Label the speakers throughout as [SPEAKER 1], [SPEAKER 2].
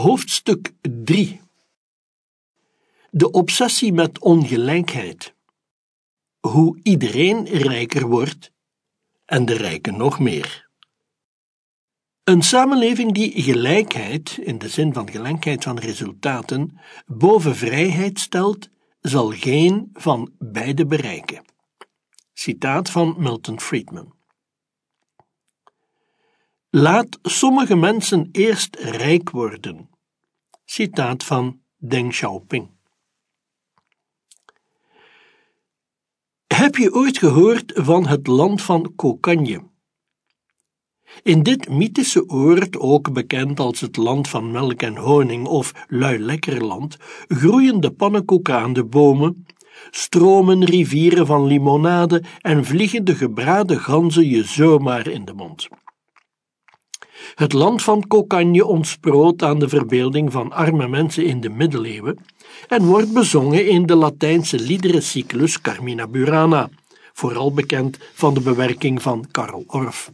[SPEAKER 1] Hoofdstuk 3 De obsessie met ongelijkheid. Hoe iedereen rijker wordt en de rijken nog meer. Een samenleving die gelijkheid, in de zin van gelijkheid van resultaten, boven vrijheid stelt, zal geen van beide bereiken. Citaat van Milton Friedman. Laat sommige mensen eerst rijk worden. Citaat van Deng Xiaoping. Heb je ooit gehoord van het land van Kokanje? In dit mythische oord, ook bekend als het land van melk en honing of luilekkerland, groeien de pannenkoeken aan de bomen, stromen rivieren van limonade en vliegen de gebraden ganzen je zomaar in de mond. Het land van Kokanje ontsproot aan de verbeelding van arme mensen in de middeleeuwen en wordt bezongen in de Latijnse liederencyclus Carmina Burana, vooral bekend van de bewerking van Karl Orff.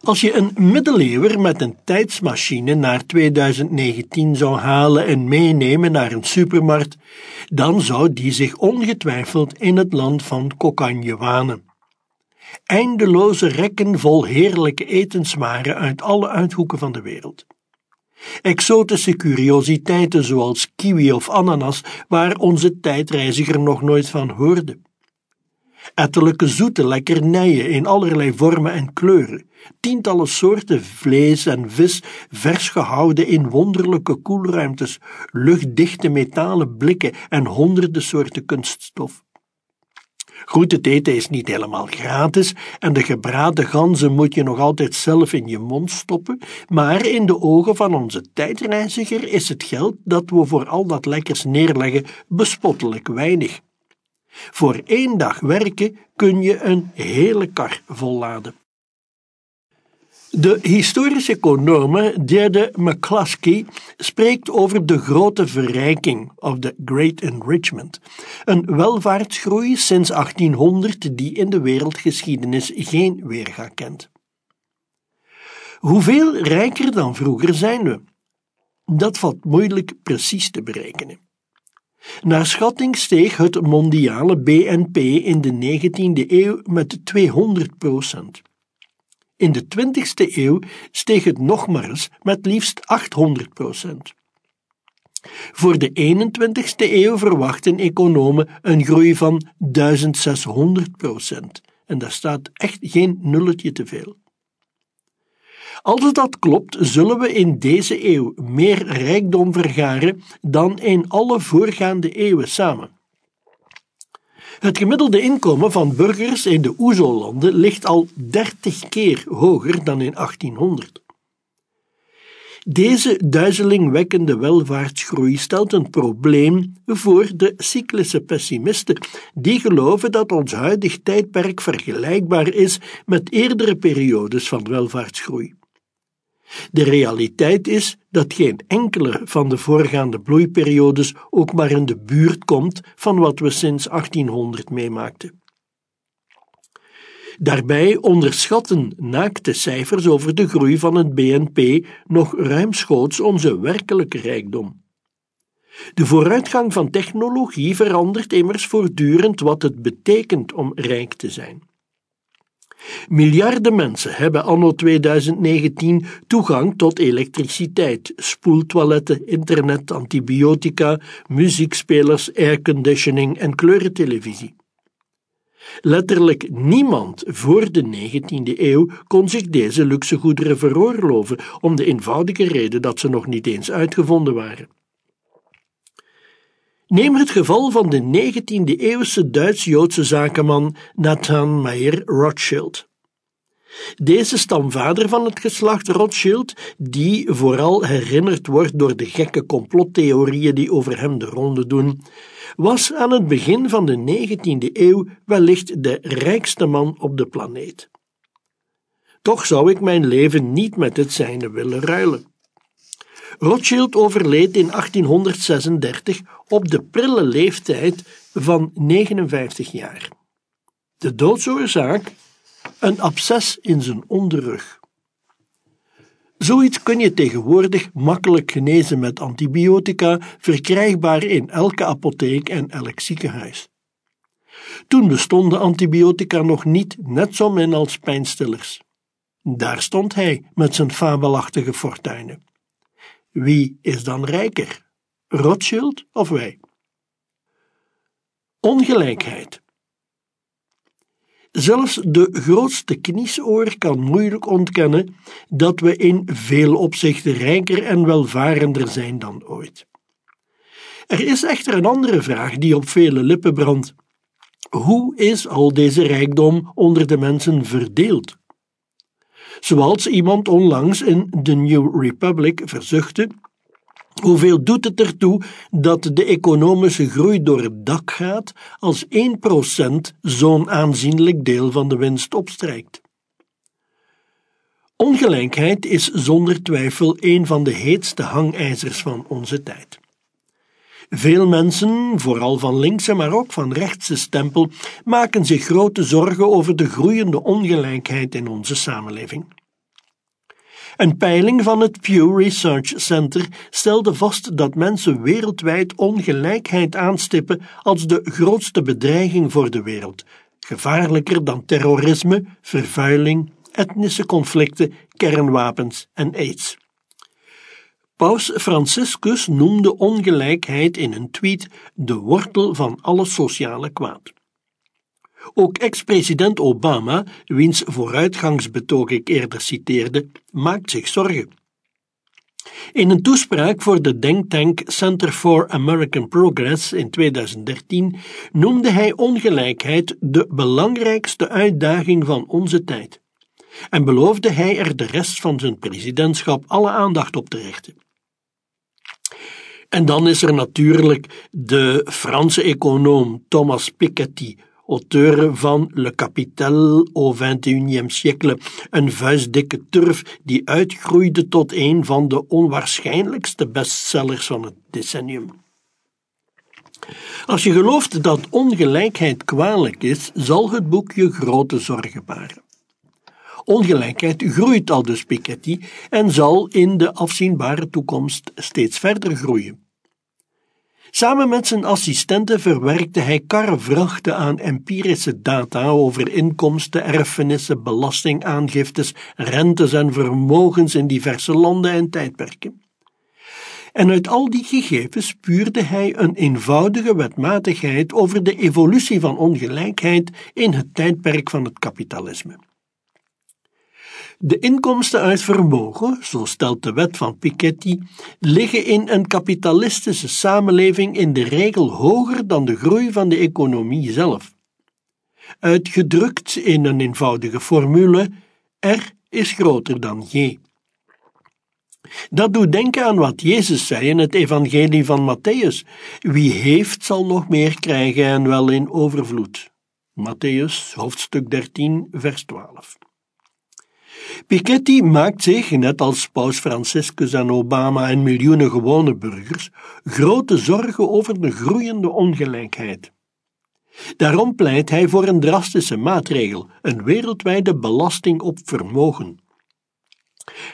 [SPEAKER 1] Als je een middeleeuwer met een tijdsmachine naar 2019 zou halen en meenemen naar een supermarkt, dan zou die zich ongetwijfeld in het land van Kokanje wanen. Eindeloze rekken vol heerlijke etenswaren uit alle uithoeken van de wereld. Exotische curiositeiten zoals kiwi of ananas, waar onze tijdreiziger nog nooit van hoorde. Ettelijke zoete lekkernijen in allerlei vormen en kleuren, tientallen soorten vlees en vis vers gehouden in wonderlijke koelruimtes, luchtdichte metalen blikken en honderden soorten kunststof. Goed, eten is niet helemaal gratis en de gebraden ganzen moet je nog altijd zelf in je mond stoppen, maar in de ogen van onze tijdreiziger is het geld dat we voor al dat lekkers neerleggen bespottelijk weinig. Voor één dag werken kun je een hele kar volladen. De historische econome Deirdre McCluskey spreekt over de grote verrijking of the Great Enrichment, een welvaartsgroei sinds 1800 die in de wereldgeschiedenis geen weerga kent. Hoeveel rijker dan vroeger zijn we? Dat valt moeilijk precies te berekenen. Naar schatting steeg het mondiale BNP in de 19e eeuw met 200 procent. In de 20e eeuw steeg het nogmaals met liefst 800 procent. Voor de 21ste eeuw verwachten economen een groei van 1600 procent. En daar staat echt geen nulletje te veel. Als dat klopt, zullen we in deze eeuw meer rijkdom vergaren dan in alle voorgaande eeuwen samen. Het gemiddelde inkomen van burgers in de Oezo-landen ligt al 30 keer hoger dan in 1800. Deze duizelingwekkende welvaartsgroei stelt een probleem voor de cyclische pessimisten, die geloven dat ons huidig tijdperk vergelijkbaar is met eerdere periodes van welvaartsgroei. De realiteit is dat geen enkele van de voorgaande bloeiperiodes ook maar in de buurt komt van wat we sinds 1800 meemaakten. Daarbij onderschatten naakte cijfers over de groei van het BNP nog ruimschoots onze werkelijke rijkdom. De vooruitgang van technologie verandert immers voortdurend wat het betekent om rijk te zijn. Miljarden mensen hebben anno 2019 toegang tot elektriciteit, spoeltoiletten, internet, antibiotica, muziekspelers, airconditioning en kleurentelevisie. Letterlijk niemand voor de 19e eeuw kon zich deze luxe goederen veroorloven, om de eenvoudige reden dat ze nog niet eens uitgevonden waren. Neem het geval van de 19e-eeuwse Duits-Joodse zakenman Nathan Meyer Rothschild. Deze stamvader van het geslacht Rothschild, die vooral herinnerd wordt door de gekke complottheorieën die over hem de ronde doen, was aan het begin van de 19e eeuw wellicht de rijkste man op de planeet. Toch zou ik mijn leven niet met het zijne willen ruilen. Rothschild overleed in 1836 op de prille leeftijd van 59 jaar. De doodsoorzaak? Een absces in zijn onderrug. Zoiets kun je tegenwoordig makkelijk genezen met antibiotica, verkrijgbaar in elke apotheek en elk ziekenhuis. Toen bestonden antibiotica nog niet net zo min als pijnstillers. Daar stond hij met zijn fabelachtige fortuinen. Wie is dan rijker? Rothschild of wij? Ongelijkheid. Zelfs de grootste kniesoor kan moeilijk ontkennen dat we in veel opzichten rijker en welvarender zijn dan ooit. Er is echter een andere vraag die op vele lippen brandt. Hoe is al deze rijkdom onder de mensen verdeeld? Zoals iemand onlangs in The New Republic verzuchtte, Hoeveel doet het ertoe dat de economische groei door het dak gaat als 1% zo'n aanzienlijk deel van de winst opstrijkt? Ongelijkheid is zonder twijfel een van de heetste hangijzers van onze tijd. Veel mensen, vooral van linkse maar ook van rechtse stempel, maken zich grote zorgen over de groeiende ongelijkheid in onze samenleving. Een peiling van het Pew Research Center stelde vast dat mensen wereldwijd ongelijkheid aanstippen als de grootste bedreiging voor de wereld, gevaarlijker dan terrorisme, vervuiling, etnische conflicten, kernwapens en aids. Paus Franciscus noemde ongelijkheid in een tweet de wortel van alle sociale kwaad. Ook ex-president Obama, wiens vooruitgangsbetoog ik eerder citeerde, maakt zich zorgen. In een toespraak voor de denktank Center for American Progress in 2013 noemde hij ongelijkheid de belangrijkste uitdaging van onze tijd en beloofde hij er de rest van zijn presidentschap alle aandacht op te richten. En dan is er natuurlijk de Franse econoom Thomas Piketty auteur van Le Capital au XXIe siècle, een vuistdikke turf die uitgroeide tot een van de onwaarschijnlijkste bestsellers van het decennium. Als je gelooft dat ongelijkheid kwalijk is, zal het boek je grote zorgen baren. Ongelijkheid groeit al dus Piketty en zal in de afzienbare toekomst steeds verder groeien. Samen met zijn assistenten verwerkte hij karrevrachten aan empirische data over inkomsten, erfenissen, belastingaangiftes, rentes en vermogens in diverse landen en tijdperken. En uit al die gegevens puurde hij een eenvoudige wetmatigheid over de evolutie van ongelijkheid in het tijdperk van het kapitalisme. De inkomsten uit vermogen, zo stelt de wet van Piketty, liggen in een kapitalistische samenleving in de regel hoger dan de groei van de economie zelf. Uitgedrukt in een eenvoudige formule: R is groter dan G. Dat doet denken aan wat Jezus zei in het Evangelie van Matthäus: Wie heeft, zal nog meer krijgen en wel in overvloed. Matthäus, hoofdstuk 13, vers 12. Piketty maakt zich, net als Paus Franciscus en Obama en miljoenen gewone burgers, grote zorgen over de groeiende ongelijkheid. Daarom pleit hij voor een drastische maatregel, een wereldwijde belasting op vermogen.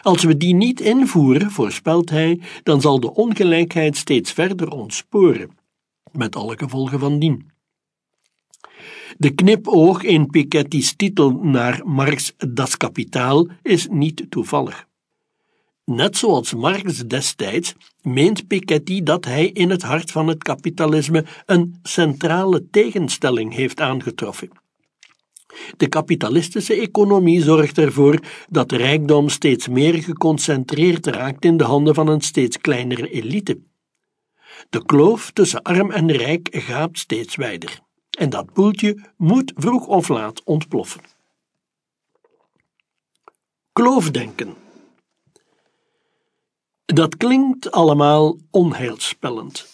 [SPEAKER 1] Als we die niet invoeren, voorspelt hij, dan zal de ongelijkheid steeds verder ontsporen, met alle gevolgen van dien. De knipoog in Piketty's titel naar Marx Das Kapitaal is niet toevallig. Net zoals Marx destijds meent Piketty dat hij in het hart van het kapitalisme een centrale tegenstelling heeft aangetroffen. De kapitalistische economie zorgt ervoor dat rijkdom steeds meer geconcentreerd raakt in de handen van een steeds kleinere elite. De kloof tussen arm en rijk gaat steeds wijder en dat poeltje moet vroeg of laat ontploffen. Kloofdenken. Dat klinkt allemaal onheilspellend.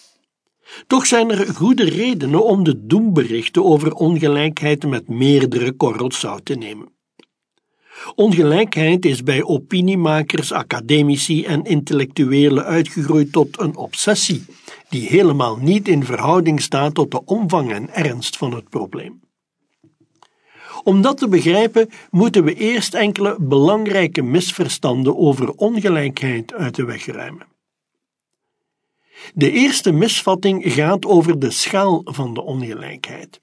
[SPEAKER 1] Toch zijn er goede redenen om de doemberichten over ongelijkheid met meerdere korrels zout te nemen. Ongelijkheid is bij opiniemakers, academici en intellectuelen uitgegroeid tot een obsessie die helemaal niet in verhouding staat tot de omvang en ernst van het probleem. Om dat te begrijpen moeten we eerst enkele belangrijke misverstanden over ongelijkheid uit de weg ruimen. De eerste misvatting gaat over de schaal van de ongelijkheid.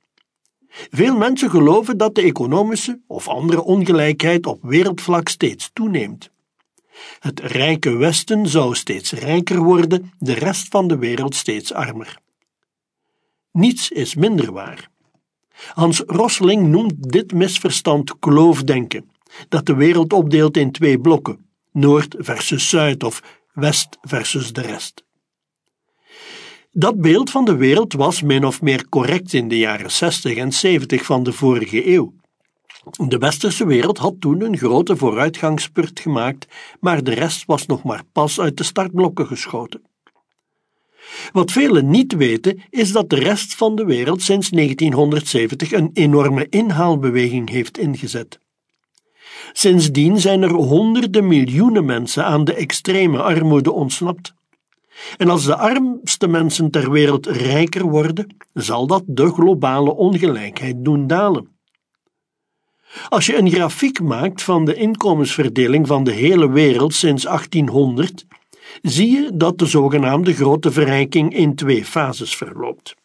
[SPEAKER 1] Veel mensen geloven dat de economische of andere ongelijkheid op wereldvlak steeds toeneemt. Het rijke Westen zou steeds rijker worden, de rest van de wereld steeds armer. Niets is minder waar. Hans Rosling noemt dit misverstand kloofdenken, dat de wereld opdeelt in twee blokken, Noord versus Zuid of West versus de rest. Dat beeld van de wereld was min of meer correct in de jaren 60 en 70 van de vorige eeuw. De westerse wereld had toen een grote vooruitgangsspurt gemaakt, maar de rest was nog maar pas uit de startblokken geschoten. Wat velen niet weten, is dat de rest van de wereld sinds 1970 een enorme inhaalbeweging heeft ingezet. Sindsdien zijn er honderden miljoenen mensen aan de extreme armoede ontsnapt. En als de armste mensen ter wereld rijker worden, zal dat de globale ongelijkheid doen dalen. Als je een grafiek maakt van de inkomensverdeling van de hele wereld sinds 1800, zie je dat de zogenaamde grote verrijking in twee fases verloopt.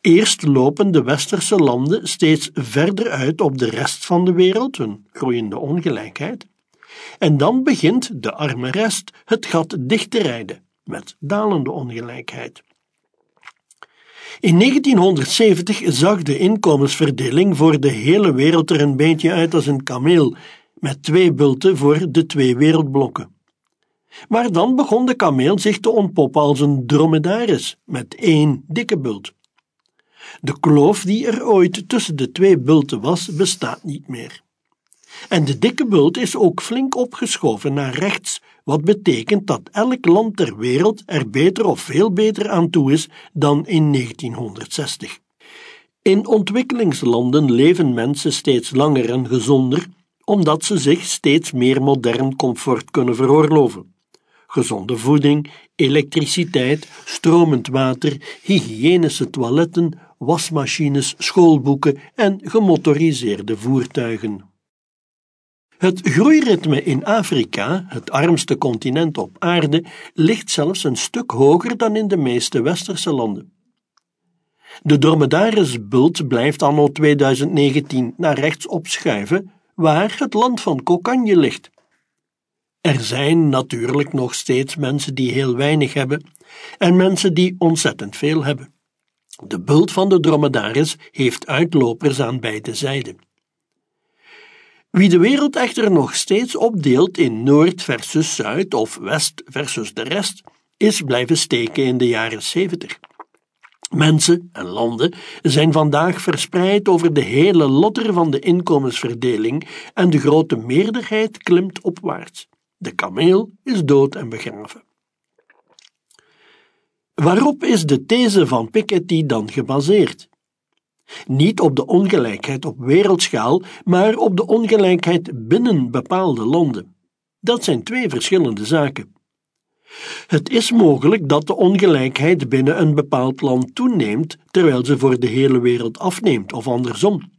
[SPEAKER 1] Eerst lopen de westerse landen steeds verder uit op de rest van de wereld, een groeiende ongelijkheid, en dan begint de arme rest het gat dicht te rijden met dalende ongelijkheid. In 1970 zag de inkomensverdeling voor de hele wereld er een beetje uit als een kameel, met twee bulten voor de twee wereldblokken. Maar dan begon de kameel zich te ontpoppen als een dromedaris, met één dikke bult. De kloof die er ooit tussen de twee bulten was, bestaat niet meer. En de dikke bult is ook flink opgeschoven naar rechts, wat betekent dat elk land ter wereld er beter of veel beter aan toe is dan in 1960. In ontwikkelingslanden leven mensen steeds langer en gezonder, omdat ze zich steeds meer modern comfort kunnen veroorloven. Gezonde voeding, elektriciteit, stromend water, hygiënische toiletten, wasmachines, schoolboeken en gemotoriseerde voertuigen. Het groeiritme in Afrika, het armste continent op aarde, ligt zelfs een stuk hoger dan in de meeste westerse landen. De dromedarisbult blijft anno 2019 naar rechts opschuiven, waar het land van Kokanje ligt. Er zijn natuurlijk nog steeds mensen die heel weinig hebben en mensen die ontzettend veel hebben. De bult van de dromedaris heeft uitlopers aan beide zijden. Wie de wereld echter nog steeds opdeelt in Noord versus Zuid of West versus de rest, is blijven steken in de jaren 70. Mensen en landen zijn vandaag verspreid over de hele lotter van de inkomensverdeling en de grote meerderheid klimt opwaarts. De kameel is dood en begraven. Waarop is de these van Piketty dan gebaseerd? Niet op de ongelijkheid op wereldschaal, maar op de ongelijkheid binnen bepaalde landen. Dat zijn twee verschillende zaken. Het is mogelijk dat de ongelijkheid binnen een bepaald land toeneemt, terwijl ze voor de hele wereld afneemt, of andersom.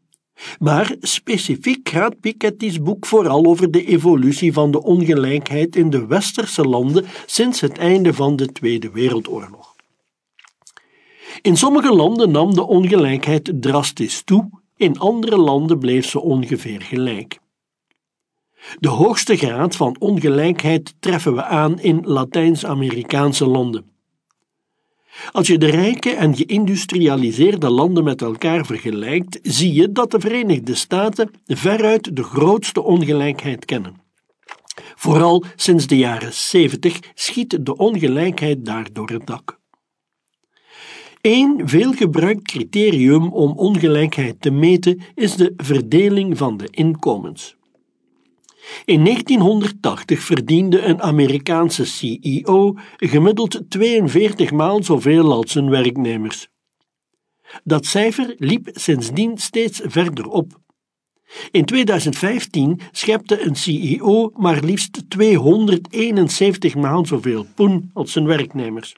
[SPEAKER 1] Maar specifiek gaat Piketty's boek vooral over de evolutie van de ongelijkheid in de westerse landen sinds het einde van de Tweede Wereldoorlog. In sommige landen nam de ongelijkheid drastisch toe, in andere landen bleef ze ongeveer gelijk. De hoogste graad van ongelijkheid treffen we aan in Latijns-Amerikaanse landen. Als je de rijke en geïndustrialiseerde landen met elkaar vergelijkt, zie je dat de Verenigde Staten veruit de grootste ongelijkheid kennen. Vooral sinds de jaren 70 schiet de ongelijkheid daar door het dak. Een veelgebruikt criterium om ongelijkheid te meten is de verdeling van de inkomens. In 1980 verdiende een Amerikaanse CEO gemiddeld 42 maal zoveel als zijn werknemers. Dat cijfer liep sindsdien steeds verder op. In 2015 schepte een CEO maar liefst 271 maal zoveel poen als zijn werknemers.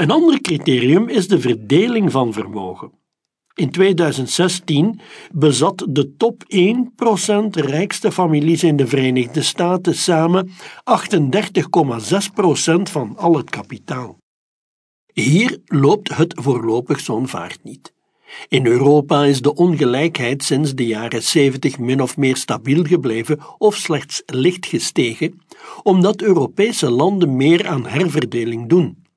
[SPEAKER 1] Een ander criterium is de verdeling van vermogen. In 2016 bezat de top 1% rijkste families in de Verenigde Staten samen 38,6% van al het kapitaal. Hier loopt het voorlopig zo'n vaart niet. In Europa is de ongelijkheid sinds de jaren 70 min of meer stabiel gebleven of slechts licht gestegen, omdat Europese landen meer aan herverdeling doen.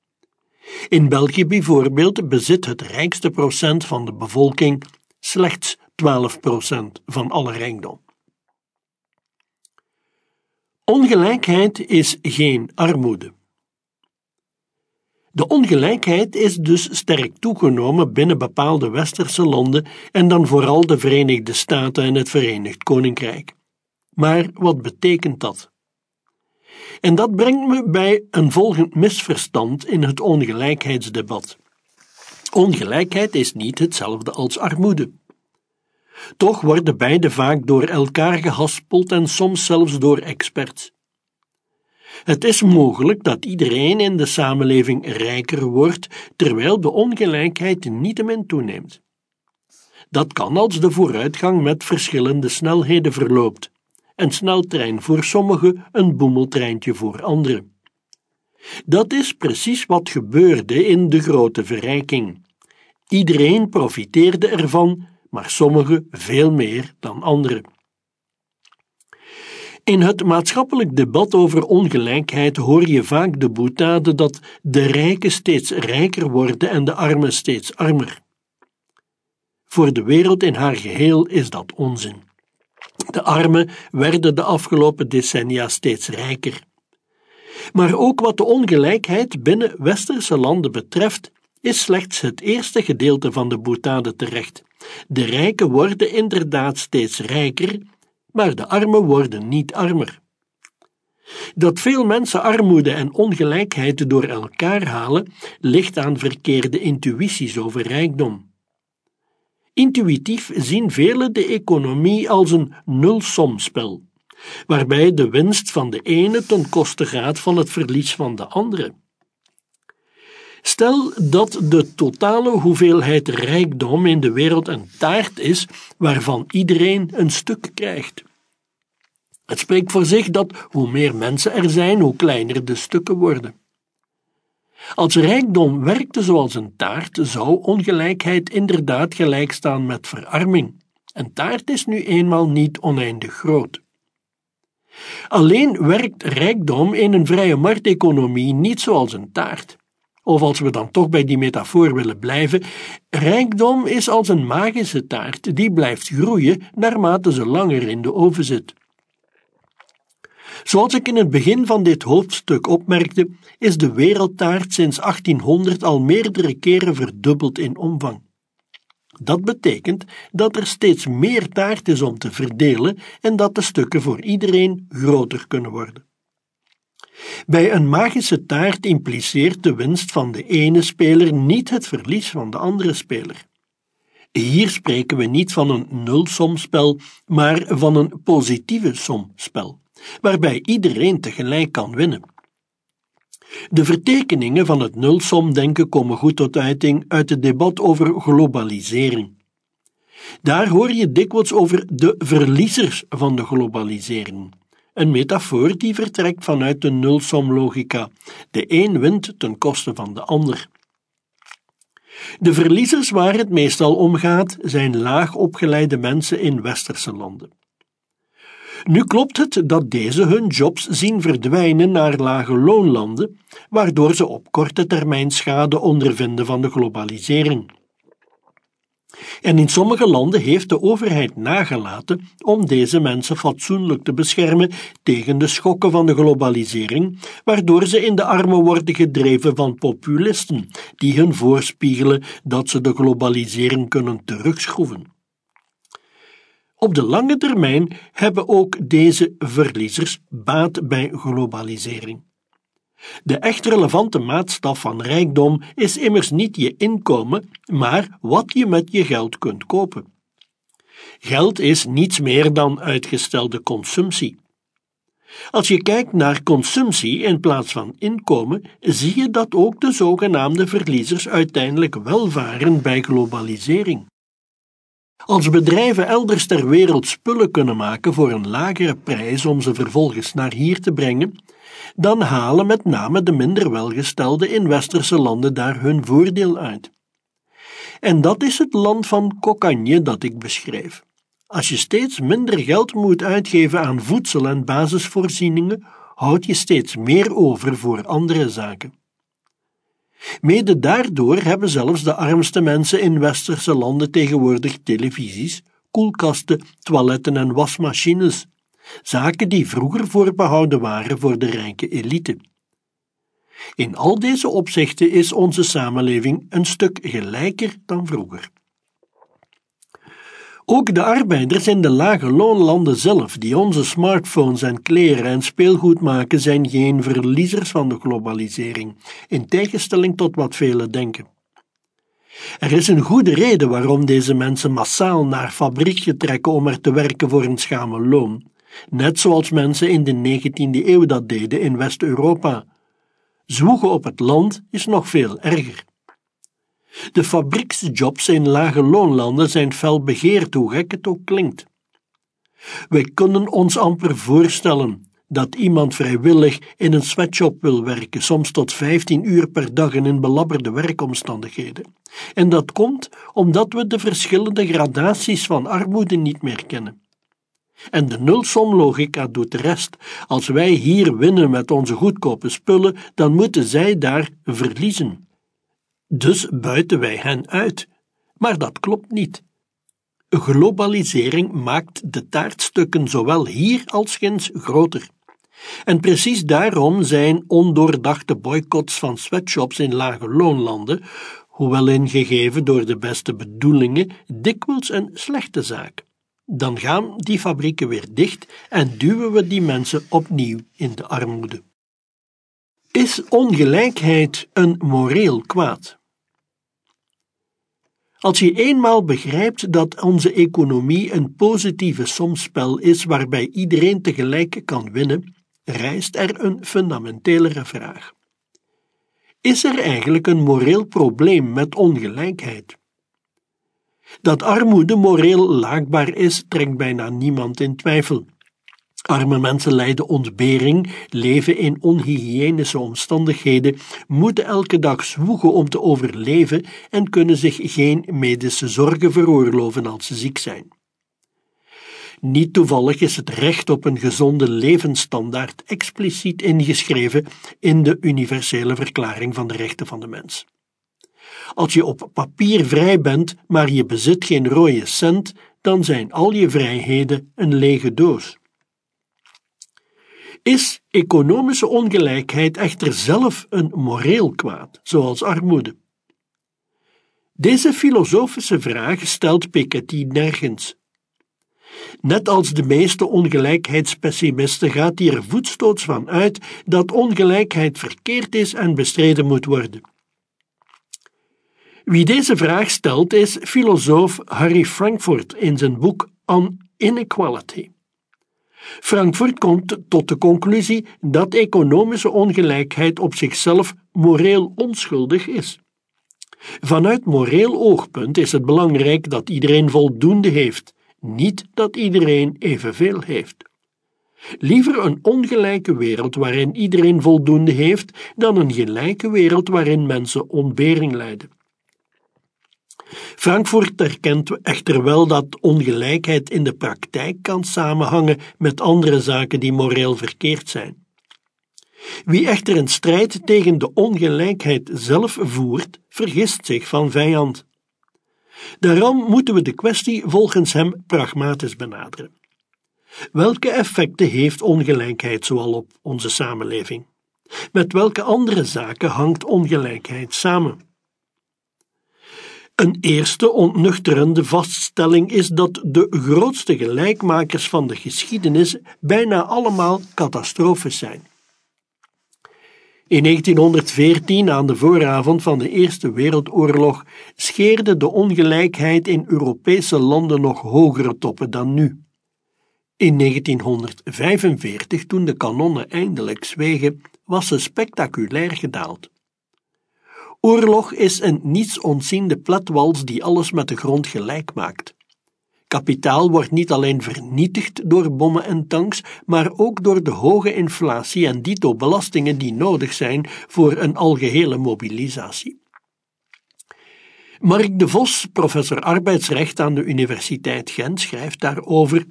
[SPEAKER 1] In België bijvoorbeeld bezit het rijkste procent van de bevolking slechts 12 procent van alle rijkdom. Ongelijkheid is geen armoede. De ongelijkheid is dus sterk toegenomen binnen bepaalde westerse landen en dan vooral de Verenigde Staten en het Verenigd Koninkrijk. Maar wat betekent dat? En dat brengt me bij een volgend misverstand in het ongelijkheidsdebat. Ongelijkheid is niet hetzelfde als armoede. Toch worden beide vaak door elkaar gehaspeld en soms zelfs door experts. Het is mogelijk dat iedereen in de samenleving rijker wordt, terwijl de ongelijkheid niettemin toeneemt. Dat kan als de vooruitgang met verschillende snelheden verloopt. Een sneltrein voor sommigen, een boemeltreintje voor anderen. Dat is precies wat gebeurde in de grote verrijking. Iedereen profiteerde ervan, maar sommigen veel meer dan anderen. In het maatschappelijk debat over ongelijkheid hoor je vaak de boetade dat de rijken steeds rijker worden en de armen steeds armer. Voor de wereld in haar geheel is dat onzin. Armen werden de afgelopen decennia steeds rijker. Maar ook wat de ongelijkheid binnen westerse landen betreft, is slechts het eerste gedeelte van de boetade terecht. De rijken worden inderdaad steeds rijker, maar de armen worden niet armer. Dat veel mensen armoede en ongelijkheid door elkaar halen, ligt aan verkeerde intuïties over rijkdom. Intuïtief zien velen de economie als een nulsomspel, waarbij de winst van de ene ten koste gaat van het verlies van de andere. Stel dat de totale hoeveelheid rijkdom in de wereld een taart is waarvan iedereen een stuk krijgt. Het spreekt voor zich dat hoe meer mensen er zijn, hoe kleiner de stukken worden. Als rijkdom werkte zoals een taart, zou ongelijkheid inderdaad gelijk staan met verarming. Een taart is nu eenmaal niet oneindig groot. Alleen werkt rijkdom in een vrije markteconomie niet zoals een taart. Of als we dan toch bij die metafoor willen blijven, rijkdom is als een magische taart die blijft groeien naarmate ze langer in de oven zit. Zoals ik in het begin van dit hoofdstuk opmerkte, is de wereldtaart sinds 1800 al meerdere keren verdubbeld in omvang. Dat betekent dat er steeds meer taart is om te verdelen en dat de stukken voor iedereen groter kunnen worden. Bij een magische taart impliceert de winst van de ene speler niet het verlies van de andere speler. Hier spreken we niet van een nulsomspel, maar van een positieve somspel waarbij iedereen tegelijk kan winnen. De vertekeningen van het nulsomdenken komen goed tot uiting uit het debat over globalisering. Daar hoor je dikwijls over de verliezers van de globalisering. Een metafoor die vertrekt vanuit de nulsomlogica. De een wint ten koste van de ander. De verliezers waar het meestal om gaat, zijn laag opgeleide mensen in westerse landen. Nu klopt het dat deze hun jobs zien verdwijnen naar lage loonlanden, waardoor ze op korte termijn schade ondervinden van de globalisering. En in sommige landen heeft de overheid nagelaten om deze mensen fatsoenlijk te beschermen tegen de schokken van de globalisering, waardoor ze in de armen worden gedreven van populisten, die hun voorspiegelen dat ze de globalisering kunnen terugschroeven. Op de lange termijn hebben ook deze verliezers baat bij globalisering. De echt relevante maatstaf van rijkdom is immers niet je inkomen, maar wat je met je geld kunt kopen. Geld is niets meer dan uitgestelde consumptie. Als je kijkt naar consumptie in plaats van inkomen, zie je dat ook de zogenaamde verliezers uiteindelijk welvaren bij globalisering. Als bedrijven elders ter wereld spullen kunnen maken voor een lagere prijs om ze vervolgens naar hier te brengen, dan halen met name de minder welgestelde in westerse landen daar hun voordeel uit. En dat is het land van Cocagne dat ik beschrijf. Als je steeds minder geld moet uitgeven aan voedsel en basisvoorzieningen, houd je steeds meer over voor andere zaken. Mede daardoor hebben zelfs de armste mensen in westerse landen tegenwoordig televisies, koelkasten, toiletten en wasmachines, zaken die vroeger voorbehouden waren voor de rijke elite. In al deze opzichten is onze samenleving een stuk gelijker dan vroeger. Ook de arbeiders in de lage loonlanden zelf, die onze smartphones en kleren en speelgoed maken, zijn geen verliezers van de globalisering, in tegenstelling tot wat velen denken. Er is een goede reden waarom deze mensen massaal naar fabriekje trekken om er te werken voor een schamel loon, net zoals mensen in de 19e eeuw dat deden in West-Europa. Zwoegen op het land is nog veel erger. De fabrieksjobs in lage loonlanden zijn fel begeerd, hoe gek het ook klinkt. Wij kunnen ons amper voorstellen dat iemand vrijwillig in een sweatshop wil werken, soms tot 15 uur per dag in belabberde werkomstandigheden. En dat komt omdat we de verschillende gradaties van armoede niet meer kennen. En de nulsomlogica doet de rest. Als wij hier winnen met onze goedkope spullen, dan moeten zij daar verliezen. Dus buiten wij hen uit. Maar dat klopt niet. Globalisering maakt de taartstukken zowel hier als ginds groter. En precies daarom zijn ondoordachte boycotts van sweatshops in lage loonlanden, hoewel ingegeven door de beste bedoelingen, dikwijls een slechte zaak. Dan gaan die fabrieken weer dicht en duwen we die mensen opnieuw in de armoede. Is ongelijkheid een moreel kwaad? Als je eenmaal begrijpt dat onze economie een positieve somspel is waarbij iedereen tegelijk kan winnen, rijst er een fundamentelere vraag. Is er eigenlijk een moreel probleem met ongelijkheid? Dat armoede moreel laakbaar is, trekt bijna niemand in twijfel. Arme mensen lijden ontbering, leven in onhygiënische omstandigheden, moeten elke dag zwoegen om te overleven en kunnen zich geen medische zorgen veroorloven als ze ziek zijn. Niet toevallig is het recht op een gezonde levensstandaard expliciet ingeschreven in de Universele Verklaring van de Rechten van de Mens. Als je op papier vrij bent, maar je bezit geen rode cent, dan zijn al je vrijheden een lege doos. Is economische ongelijkheid echter zelf een moreel kwaad, zoals armoede? Deze filosofische vraag stelt Piketty nergens. Net als de meeste ongelijkheidspessimisten gaat hij er voetstoots van uit dat ongelijkheid verkeerd is en bestreden moet worden. Wie deze vraag stelt is filosoof Harry Frankfurt in zijn boek On Inequality. Frankfurt komt tot de conclusie dat economische ongelijkheid op zichzelf moreel onschuldig is. Vanuit moreel oogpunt is het belangrijk dat iedereen voldoende heeft, niet dat iedereen evenveel heeft. Liever een ongelijke wereld waarin iedereen voldoende heeft, dan een gelijke wereld waarin mensen ontbering lijden. Frankfurt erkent echter wel dat ongelijkheid in de praktijk kan samenhangen met andere zaken die moreel verkeerd zijn. Wie echter een strijd tegen de ongelijkheid zelf voert, vergist zich van vijand. Daarom moeten we de kwestie volgens hem pragmatisch benaderen. Welke effecten heeft ongelijkheid zoal op onze samenleving? Met welke andere zaken hangt ongelijkheid samen? Een eerste ontnuchterende vaststelling is dat de grootste gelijkmakers van de geschiedenis bijna allemaal catastrofes zijn. In 1914, aan de vooravond van de Eerste Wereldoorlog, scheerde de ongelijkheid in Europese landen nog hogere toppen dan nu. In 1945, toen de kanonnen eindelijk zwegen, was ze spectaculair gedaald. Oorlog is een niets ontziende pletwals die alles met de grond gelijk maakt. Kapitaal wordt niet alleen vernietigd door bommen en tanks, maar ook door de hoge inflatie en dito belastingen die nodig zijn voor een algehele mobilisatie. Mark de Vos, professor arbeidsrecht aan de Universiteit Gent, schrijft daarover: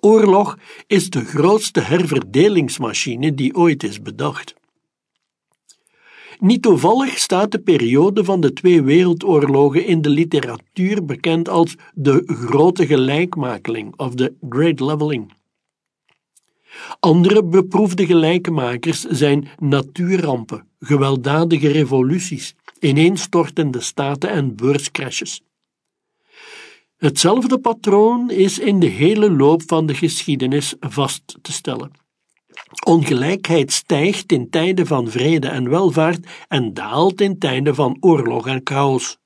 [SPEAKER 1] Oorlog is de grootste herverdelingsmachine die ooit is bedacht. Niet toevallig staat de periode van de twee wereldoorlogen in de literatuur bekend als de grote gelijkmakeling of de Great Leveling. Andere beproefde gelijkmakers zijn natuurrampen, gewelddadige revoluties, ineenstortende staten en beurscrashes. Hetzelfde patroon is in de hele loop van de geschiedenis vast te stellen. Ongelijkheid stijgt in tijden van vrede en welvaart en daalt in tijden van oorlog en chaos.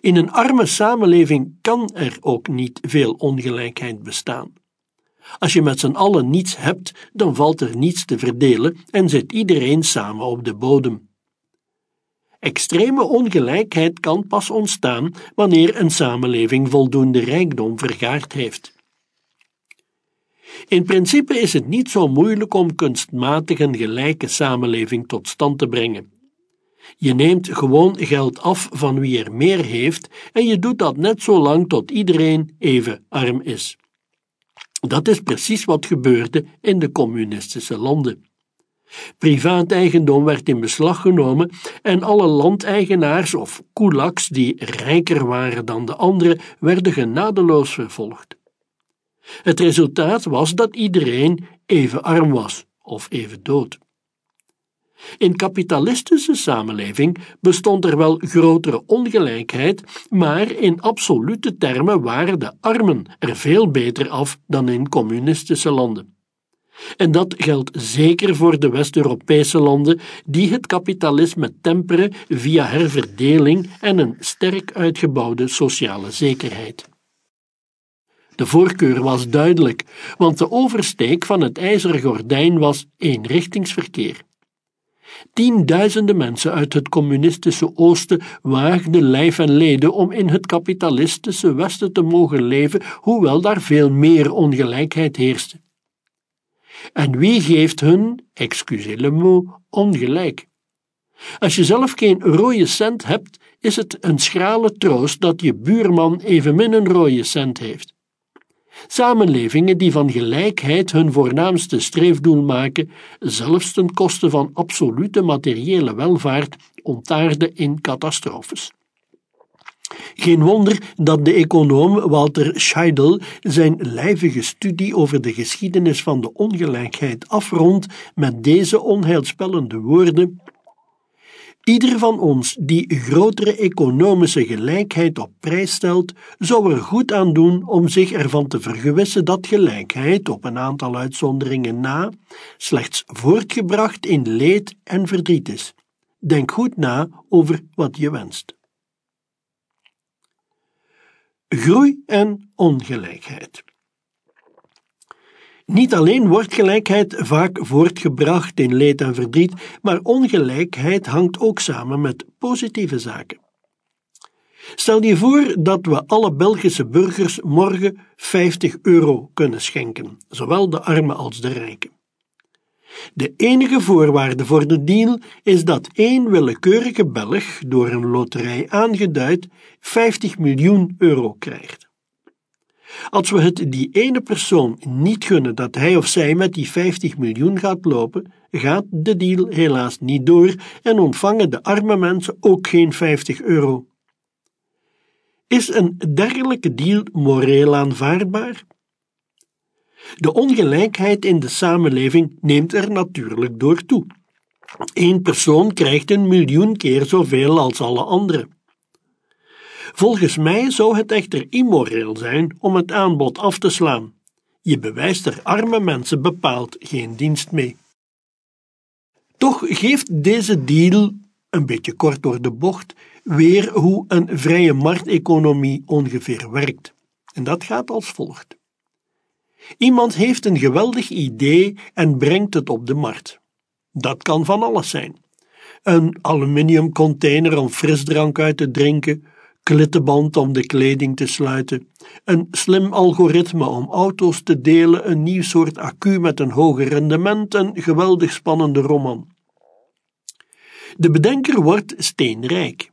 [SPEAKER 1] In een arme samenleving kan er ook niet veel ongelijkheid bestaan. Als je met z'n allen niets hebt, dan valt er niets te verdelen en zit iedereen samen op de bodem. Extreme ongelijkheid kan pas ontstaan wanneer een samenleving voldoende rijkdom vergaard heeft. In principe is het niet zo moeilijk om kunstmatig een gelijke samenleving tot stand te brengen. Je neemt gewoon geld af van wie er meer heeft en je doet dat net zo lang tot iedereen even arm is. Dat is precies wat gebeurde in de communistische landen. Privaat eigendom werd in beslag genomen en alle landeigenaars of kulaks die rijker waren dan de anderen werden genadeloos vervolgd. Het resultaat was dat iedereen even arm was of even dood. In kapitalistische samenleving bestond er wel grotere ongelijkheid, maar in absolute termen waren de armen er veel beter af dan in communistische landen. En dat geldt zeker voor de West-Europese landen die het kapitalisme temperen via herverdeling en een sterk uitgebouwde sociale zekerheid. De voorkeur was duidelijk, want de oversteek van het ijzeren gordijn was eenrichtingsverkeer. Tienduizenden mensen uit het communistische Oosten waagden lijf en leden om in het kapitalistische Westen te mogen leven, hoewel daar veel meer ongelijkheid heerste. En wie geeft hun, excusez le mot, ongelijk? Als je zelf geen rode cent hebt, is het een schrale troost dat je buurman evenmin een rode cent heeft. Samenlevingen die van gelijkheid hun voornaamste streefdoel maken, zelfs ten koste van absolute materiële welvaart, ontaarden in catastrofes. Geen wonder dat de econoom Walter Scheidel zijn lijvige studie over de geschiedenis van de ongelijkheid afrondt met deze onheilspellende woorden Ieder van ons die grotere economische gelijkheid op prijs stelt, zou er goed aan doen om zich ervan te vergewissen dat gelijkheid, op een aantal uitzonderingen na, slechts voortgebracht in leed en verdriet is. Denk goed na over wat je wenst. Groei en ongelijkheid. Niet alleen wordt gelijkheid vaak voortgebracht in leed en verdriet, maar ongelijkheid hangt ook samen met positieve zaken. Stel je voor dat we alle Belgische burgers morgen 50 euro kunnen schenken, zowel de armen als de rijken. De enige voorwaarde voor de deal is dat één willekeurige Belg, door een loterij aangeduid, 50 miljoen euro krijgt. Als we het die ene persoon niet gunnen dat hij of zij met die 50 miljoen gaat lopen, gaat de deal helaas niet door en ontvangen de arme mensen ook geen 50 euro. Is een dergelijke deal moreel aanvaardbaar? De ongelijkheid in de samenleving neemt er natuurlijk door toe. Eén persoon krijgt een miljoen keer zoveel als alle anderen. Volgens mij zou het echter immoreel zijn om het aanbod af te slaan. Je bewijst er arme mensen bepaald geen dienst mee. Toch geeft deze deal, een beetje kort door de bocht, weer hoe een vrije markteconomie ongeveer werkt. En dat gaat als volgt. Iemand heeft een geweldig idee en brengt het op de markt. Dat kan van alles zijn. Een aluminiumcontainer om frisdrank uit te drinken, klittenband om de kleding te sluiten, een slim algoritme om auto's te delen, een nieuw soort accu met een hoger rendement, een geweldig spannende roman. De bedenker wordt steenrijk.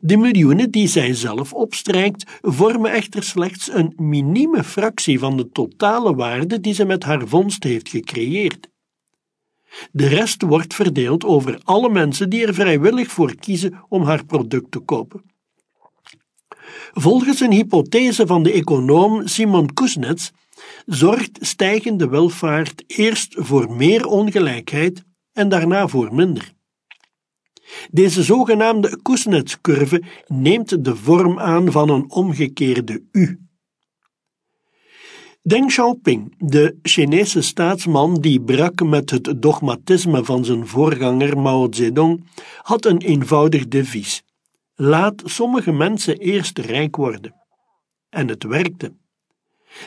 [SPEAKER 1] De miljoenen die zij zelf opstrijkt, vormen echter slechts een minieme fractie van de totale waarde die ze met haar vondst heeft gecreëerd. De rest wordt verdeeld over alle mensen die er vrijwillig voor kiezen om haar product te kopen. Volgens een hypothese van de econoom Simon Kuznets zorgt stijgende welvaart eerst voor meer ongelijkheid en daarna voor minder. Deze zogenaamde Kuznets-curve neemt de vorm aan van een omgekeerde U. Deng Xiaoping, de Chinese staatsman die brak met het dogmatisme van zijn voorganger Mao Zedong, had een eenvoudig devies. Laat sommige mensen eerst rijk worden. En het werkte.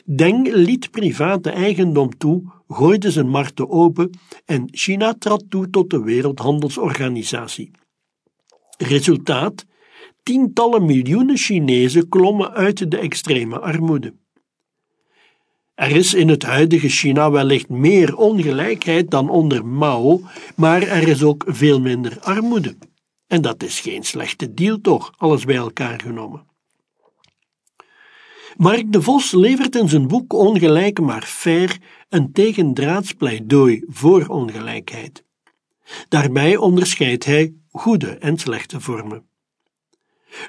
[SPEAKER 1] Deng liet private eigendom toe, gooide zijn markten open en China trad toe tot de Wereldhandelsorganisatie. Resultaat: tientallen miljoenen Chinezen klommen uit de extreme armoede. Er is in het huidige China wellicht meer ongelijkheid dan onder Mao, maar er is ook veel minder armoede. En dat is geen slechte deal toch, alles bij elkaar genomen. Mark de Vos levert in zijn boek Ongelijk maar fair een tegendraads pleidooi voor ongelijkheid. Daarbij onderscheidt hij goede en slechte vormen.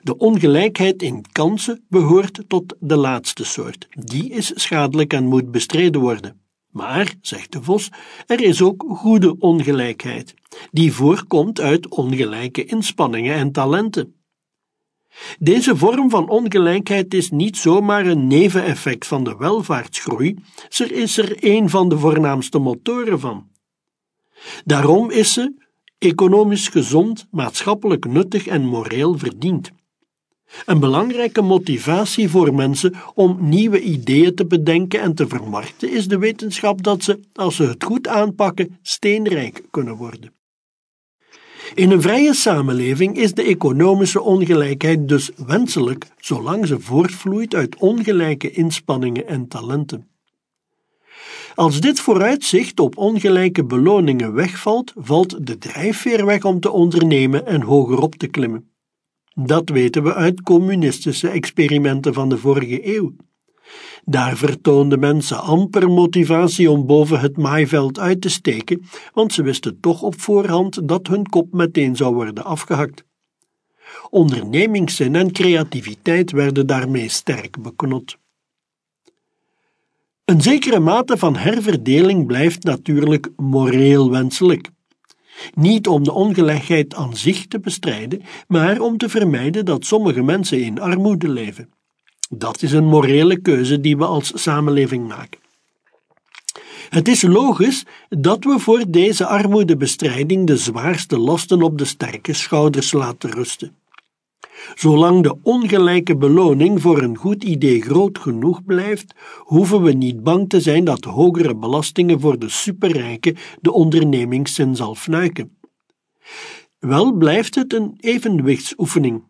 [SPEAKER 1] De ongelijkheid in kansen behoort tot de laatste soort. Die is schadelijk en moet bestreden worden. Maar, zegt de Vos, er is ook goede ongelijkheid, die voorkomt uit ongelijke inspanningen en talenten. Deze vorm van ongelijkheid is niet zomaar een neveneffect van de welvaartsgroei, ze is er een van de voornaamste motoren van. Daarom is ze economisch gezond, maatschappelijk nuttig en moreel verdiend. Een belangrijke motivatie voor mensen om nieuwe ideeën te bedenken en te vermarkten is de wetenschap dat ze, als ze het goed aanpakken, steenrijk kunnen worden. In een vrije samenleving is de economische ongelijkheid dus wenselijk, zolang ze voortvloeit uit ongelijke inspanningen en talenten. Als dit vooruitzicht op ongelijke beloningen wegvalt, valt de drijfveer weg om te ondernemen en hogerop te klimmen. Dat weten we uit communistische experimenten van de vorige eeuw. Daar vertoonden mensen amper motivatie om boven het maaiveld uit te steken, want ze wisten toch op voorhand dat hun kop meteen zou worden afgehakt. Ondernemingszin en creativiteit werden daarmee sterk beknot. Een zekere mate van herverdeling blijft natuurlijk moreel wenselijk. Niet om de ongelijkheid aan zich te bestrijden, maar om te vermijden dat sommige mensen in armoede leven. Dat is een morele keuze die we als samenleving maken. Het is logisch dat we voor deze armoedebestrijding de zwaarste lasten op de sterke schouders laten rusten. Zolang de ongelijke beloning voor een goed idee groot genoeg blijft, hoeven we niet bang te zijn dat hogere belastingen voor de superrijken de ondernemingszin zal fnuiken. Wel blijft het een evenwichtsoefening.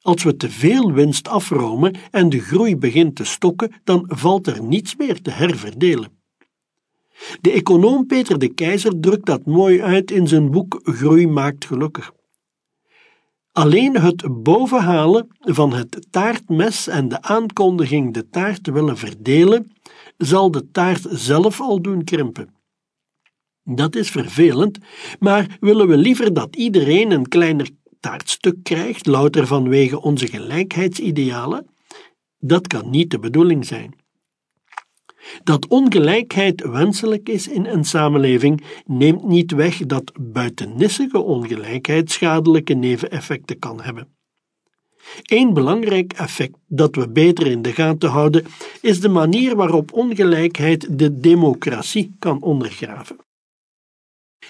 [SPEAKER 1] Als we te veel winst afromen en de groei begint te stokken, dan valt er niets meer te herverdelen. De econoom Peter de Keizer drukt dat mooi uit in zijn boek Groei maakt gelukkig. Alleen het bovenhalen van het taartmes en de aankondiging de taart willen verdelen, zal de taart zelf al doen krimpen. Dat is vervelend, maar willen we liever dat iedereen een kleiner taartstuk krijgt, louter vanwege onze gelijkheidsidealen? Dat kan niet de bedoeling zijn. Dat ongelijkheid wenselijk is in een samenleving neemt niet weg dat buitennissige ongelijkheid schadelijke neveneffecten kan hebben. Een belangrijk effect dat we beter in de gaten houden is de manier waarop ongelijkheid de democratie kan ondergraven.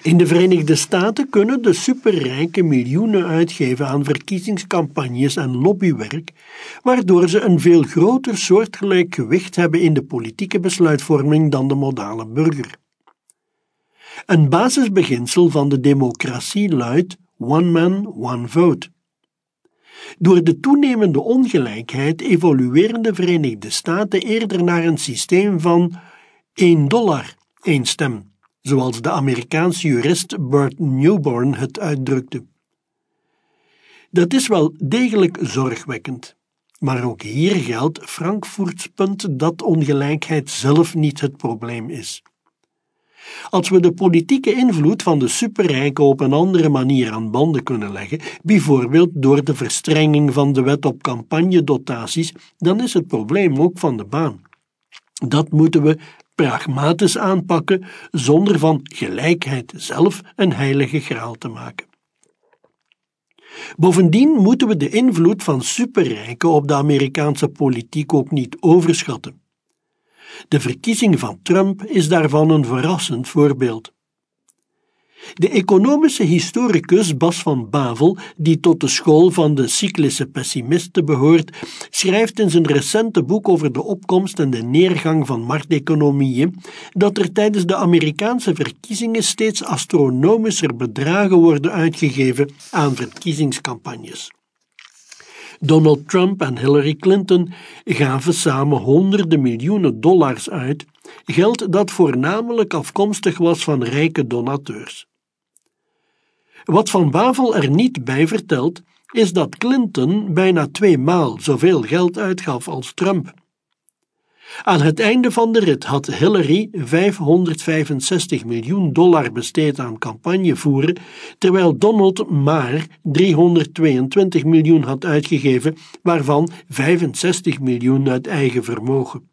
[SPEAKER 1] In de Verenigde Staten kunnen de superrijken miljoenen uitgeven aan verkiezingscampagnes en lobbywerk, waardoor ze een veel groter soortgelijk gewicht hebben in de politieke besluitvorming dan de modale burger. Een basisbeginsel van de democratie luidt one man, one vote. Door de toenemende ongelijkheid evolueren de Verenigde Staten eerder naar een systeem van 1 dollar, één stem, zoals de Amerikaanse jurist Bert Newborn het uitdrukte. Dat is wel degelijk zorgwekkend. Maar ook hier geldt Frankfurts punt dat ongelijkheid zelf niet het probleem is. Als we de politieke invloed van de superrijken op een andere manier aan banden kunnen leggen, bijvoorbeeld door de verstrenging van de wet op campagnedotaties, dan is het probleem ook van de baan. Dat moeten we pragmatisch aanpakken zonder van gelijkheid zelf een heilige graal te maken. Bovendien moeten we de invloed van superrijken op de Amerikaanse politiek ook niet overschatten. De verkiezing van Trump is daarvan een verrassend voorbeeld. De economische historicus Bas van Bavel, die tot de school van de cyclische pessimisten behoort, schrijft in zijn recente boek over de opkomst en de neergang van markteconomieën dat er tijdens de Amerikaanse verkiezingen steeds astronomischer bedragen worden uitgegeven aan verkiezingscampagnes. Donald Trump en Hillary Clinton gaven samen honderden miljoenen dollars uit, geld dat voornamelijk afkomstig was van rijke donateurs. Wat Van Bavel er niet bij vertelt, is dat Clinton bijna twee maal zoveel geld uitgaf als Trump. Aan het einde van de rit had Hillary 565 miljoen dollar besteed aan campagnevoeren, terwijl Donald maar 322 miljoen had uitgegeven, waarvan 65 miljoen uit eigen vermogen.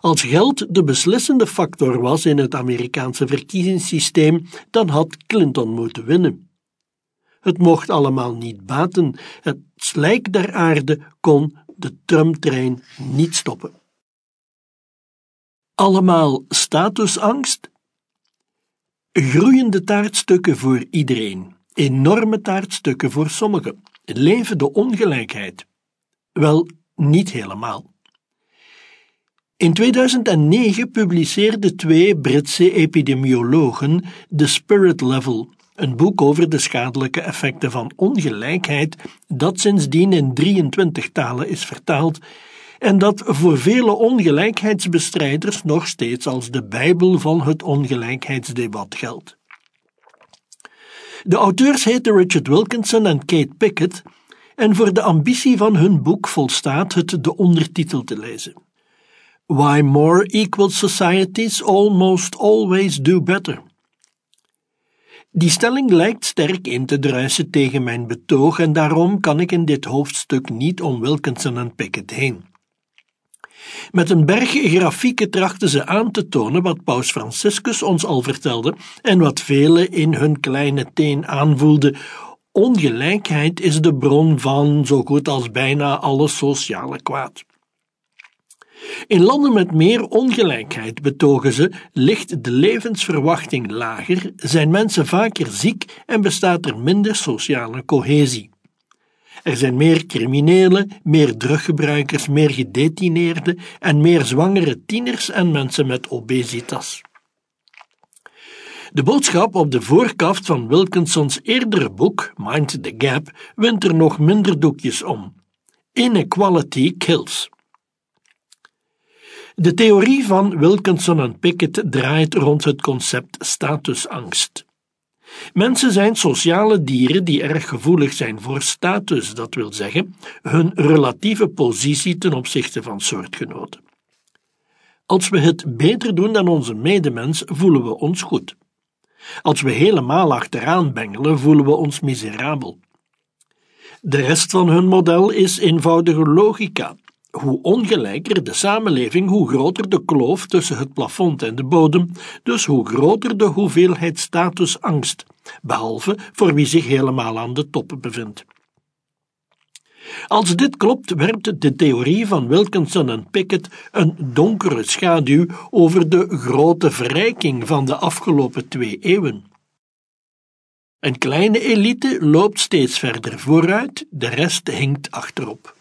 [SPEAKER 1] Als geld de beslissende factor was in het Amerikaanse verkiezingssysteem, dan had Clinton moeten winnen. Het mocht allemaal niet baten, het slijk der aarde kon de Trump-trein niet stoppen. Allemaal statusangst? Groeiende taartstukken voor iedereen, enorme taartstukken voor sommigen. Leven de ongelijkheid? Wel, niet helemaal. In 2009 publiceerden twee Britse epidemiologen The Spirit Level, een boek over de schadelijke effecten van ongelijkheid, dat sindsdien in 23 talen is vertaald en dat voor vele ongelijkheidsbestrijders nog steeds als de Bijbel van het ongelijkheidsdebat geldt. De auteurs heten Richard Wilkinson en Kate Pickett, en voor de ambitie van hun boek volstaat het de ondertitel te lezen. Why more equal societies almost always do better. Die stelling lijkt sterk in te druisen tegen mijn betoog en daarom kan ik in dit hoofdstuk niet om Wilkinson en Pickett heen. Met een berg grafieken trachten ze aan te tonen wat Paus Franciscus ons al vertelde en wat velen in hun kleine teen aanvoelden. Ongelijkheid is de bron van zo goed als bijna alle sociale kwaad. In landen met meer ongelijkheid, betogen ze, ligt de levensverwachting lager, zijn mensen vaker ziek en bestaat er minder sociale cohesie. Er zijn meer criminelen, meer druggebruikers, meer gedetineerden en meer zwangere tieners en mensen met obesitas. De boodschap op de voorkaft van Wilkinsons eerdere boek, Mind the Gap, wint er nog minder doekjes om. Inequality kills. De theorie van Wilkinson en Pickett draait rond het concept statusangst. Mensen zijn sociale dieren die erg gevoelig zijn voor status, dat wil zeggen hun relatieve positie ten opzichte van soortgenoten. Als we het beter doen dan onze medemens, voelen we ons goed. Als we helemaal achteraan bengelen, voelen we ons miserabel. De rest van hun model is eenvoudige logica. Hoe ongelijker de samenleving, hoe groter de kloof tussen het plafond en de bodem, dus hoe groter de hoeveelheid statusangst, behalve voor wie zich helemaal aan de top bevindt. Als dit klopt, werpt de theorie van Wilkinson en Pickett een donkere schaduw over de grote verrijking van de afgelopen twee eeuwen. Een kleine elite loopt steeds verder vooruit, de rest hinkt achterop.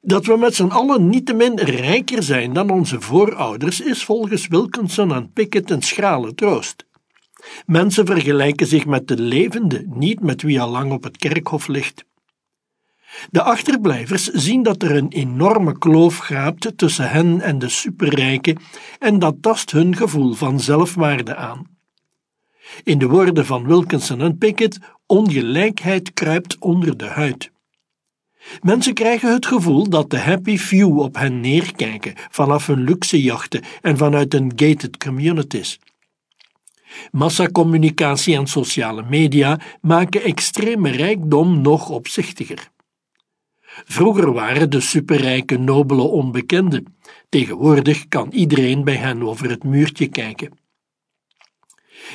[SPEAKER 1] Dat we met z'n allen niettemin rijker zijn dan onze voorouders is volgens Wilkinson en Pickett een schrale troost. Mensen vergelijken zich met de levende, niet met wie al lang op het kerkhof ligt. De achterblijvers zien dat er een enorme kloof graapt tussen hen en de superrijken en dat tast hun gevoel van zelfwaarde aan. In de woorden van Wilkinson en Pickett, ongelijkheid kruipt onder de huid. Mensen krijgen het gevoel dat de happy few op hen neerkijken vanaf hun luxe jachten en vanuit hun gated communities. Massacommunicatie en sociale media maken extreme rijkdom nog opzichtiger. Vroeger waren de superrijke nobele onbekenden. Tegenwoordig kan iedereen bij hen over het muurtje kijken.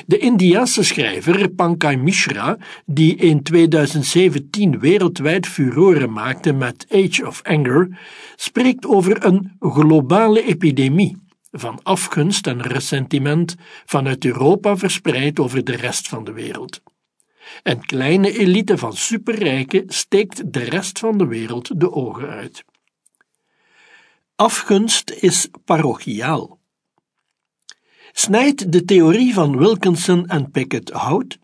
[SPEAKER 1] De Indiase schrijver Pankaj Mishra, die in 2017 wereldwijd furoren maakte met Age of Anger, spreekt over een globale epidemie van afgunst en ressentiment vanuit Europa verspreid over de rest van de wereld. Een kleine elite van superrijken steekt de rest van de wereld de ogen uit. Afgunst is parochiaal. Snijdt de theorie van Wilkinson en Pickett hout?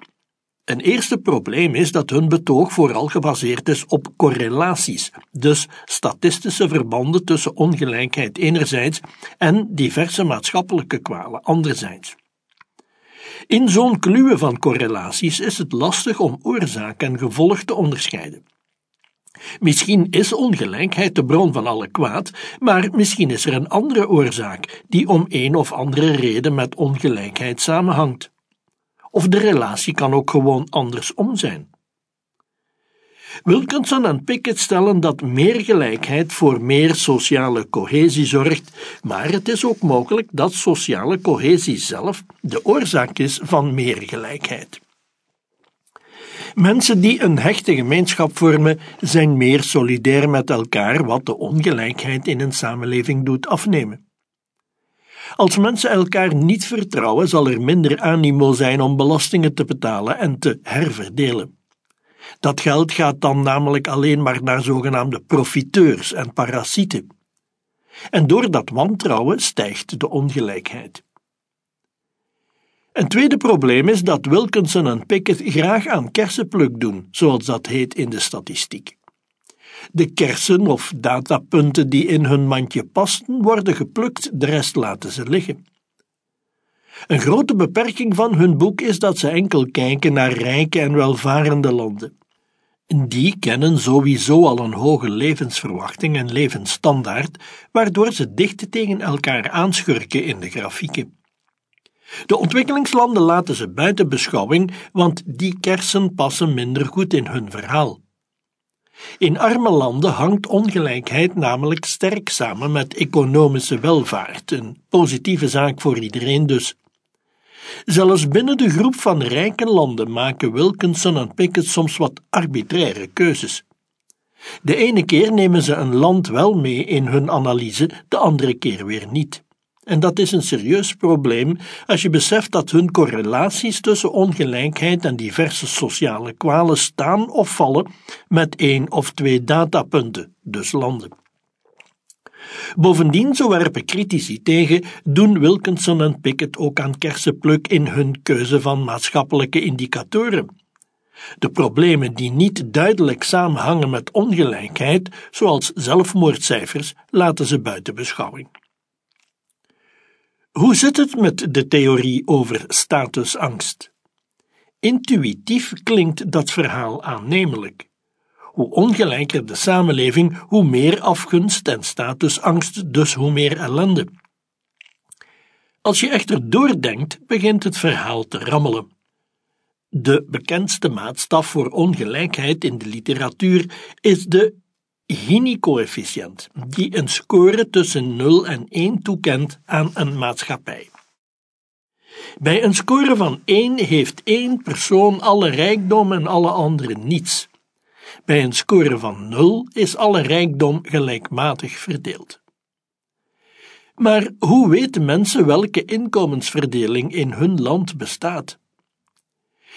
[SPEAKER 1] Een eerste probleem is dat hun betoog vooral gebaseerd is op correlaties, dus statistische verbanden tussen ongelijkheid enerzijds en diverse maatschappelijke kwalen anderzijds. In zo'n kluwe van correlaties is het lastig om oorzaak en gevolg te onderscheiden. Misschien is ongelijkheid de bron van alle kwaad, maar misschien is er een andere oorzaak die om een of andere reden met ongelijkheid samenhangt. Of de relatie kan ook gewoon andersom zijn. Wilkinson en Pickett stellen dat meer gelijkheid voor meer sociale cohesie zorgt, maar het is ook mogelijk dat sociale cohesie zelf de oorzaak is van meer gelijkheid. Mensen die een hechte gemeenschap vormen, zijn meer solidair met elkaar, wat de ongelijkheid in een samenleving doet afnemen. Als mensen elkaar niet vertrouwen, zal er minder animo zijn om belastingen te betalen en te herverdelen. Dat geld gaat dan namelijk alleen maar naar zogenaamde profiteurs en parasieten. En door dat wantrouwen stijgt de ongelijkheid. Een tweede probleem is dat Wilkinson en Pickett graag aan kersenpluk doen, zoals dat heet in de statistiek. De kersen of datapunten die in hun mandje pasten, worden geplukt, de rest laten ze liggen. Een grote beperking van hun boek is dat ze enkel kijken naar rijke en welvarende landen. Die kennen sowieso al een hoge levensverwachting en levensstandaard, waardoor ze dicht tegen elkaar aanschurken in de grafieken. De ontwikkelingslanden laten ze buiten beschouwing, want die kersen passen minder goed in hun verhaal. In arme landen hangt ongelijkheid namelijk sterk samen met economische welvaart, een positieve zaak voor iedereen dus. Zelfs binnen de groep van rijke landen maken Wilkinson en Pickett soms wat arbitraire keuzes. De ene keer nemen ze een land wel mee in hun analyse, de andere keer weer niet. En dat is een serieus probleem als je beseft dat hun correlaties tussen ongelijkheid en diverse sociale kwalen staan of vallen met één of twee datapunten, dus landen. Bovendien, zo werpen critici tegen, doen Wilkinson en Pickett ook aan kersenpluk in hun keuze van maatschappelijke indicatoren. De problemen die niet duidelijk samenhangen met ongelijkheid, zoals zelfmoordcijfers, laten ze buiten beschouwing. Hoe zit het met de theorie over statusangst? Intuïtief klinkt dat verhaal aannemelijk. Hoe ongelijker de samenleving, hoe meer afgunst en statusangst, dus hoe meer ellende. Als je echter doordenkt, begint het verhaal te rammelen. De bekendste maatstaf voor ongelijkheid in de literatuur is de Gini-coëfficiënt, die een score tussen 0 en 1 toekent aan een maatschappij. Bij een score van 1 heeft één persoon alle rijkdom en alle anderen niets. Bij een score van 0 is alle rijkdom gelijkmatig verdeeld. Maar hoe weten mensen welke inkomensverdeling in hun land bestaat?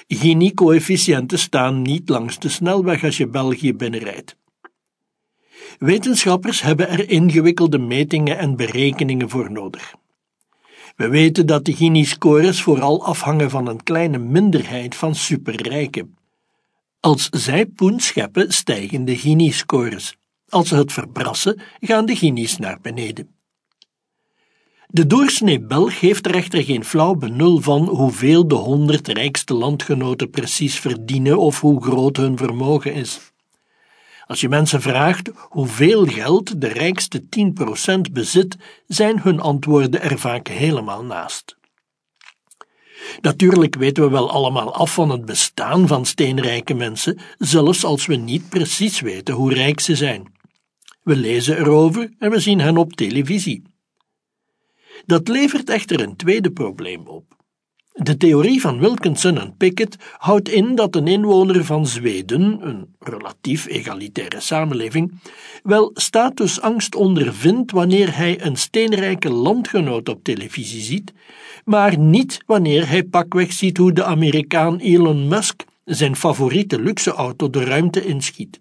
[SPEAKER 1] Gini-coëfficiënten staan niet langs de snelweg als je België binnenrijdt. Wetenschappers hebben er ingewikkelde metingen en berekeningen voor nodig. We weten dat de Gini-scores vooral afhangen van een kleine minderheid van superrijken. Als zij poen scheppen, stijgen de Gini-scores. Als ze het verbrassen, gaan de Gini's naar beneden. De doorsnee Belg heeft er echter geen flauw benul van hoeveel de honderd rijkste landgenoten precies verdienen of hoe groot hun vermogen is. Als je mensen vraagt hoeveel geld de rijkste 10% bezit, zijn hun antwoorden er vaak helemaal naast. Natuurlijk weten we wel allemaal af van het bestaan van steenrijke mensen, zelfs als we niet precies weten hoe rijk ze zijn. We lezen erover en we zien hen op televisie. Dat levert echter een tweede probleem op. De theorie van Wilkinson en Pickett houdt in dat een inwoner van Zweden, een relatief egalitaire samenleving, wel statusangst ondervindt wanneer hij een steenrijke landgenoot op televisie ziet, maar niet wanneer hij pakweg ziet hoe de Amerikaan Elon Musk zijn favoriete luxeauto de ruimte inschiet.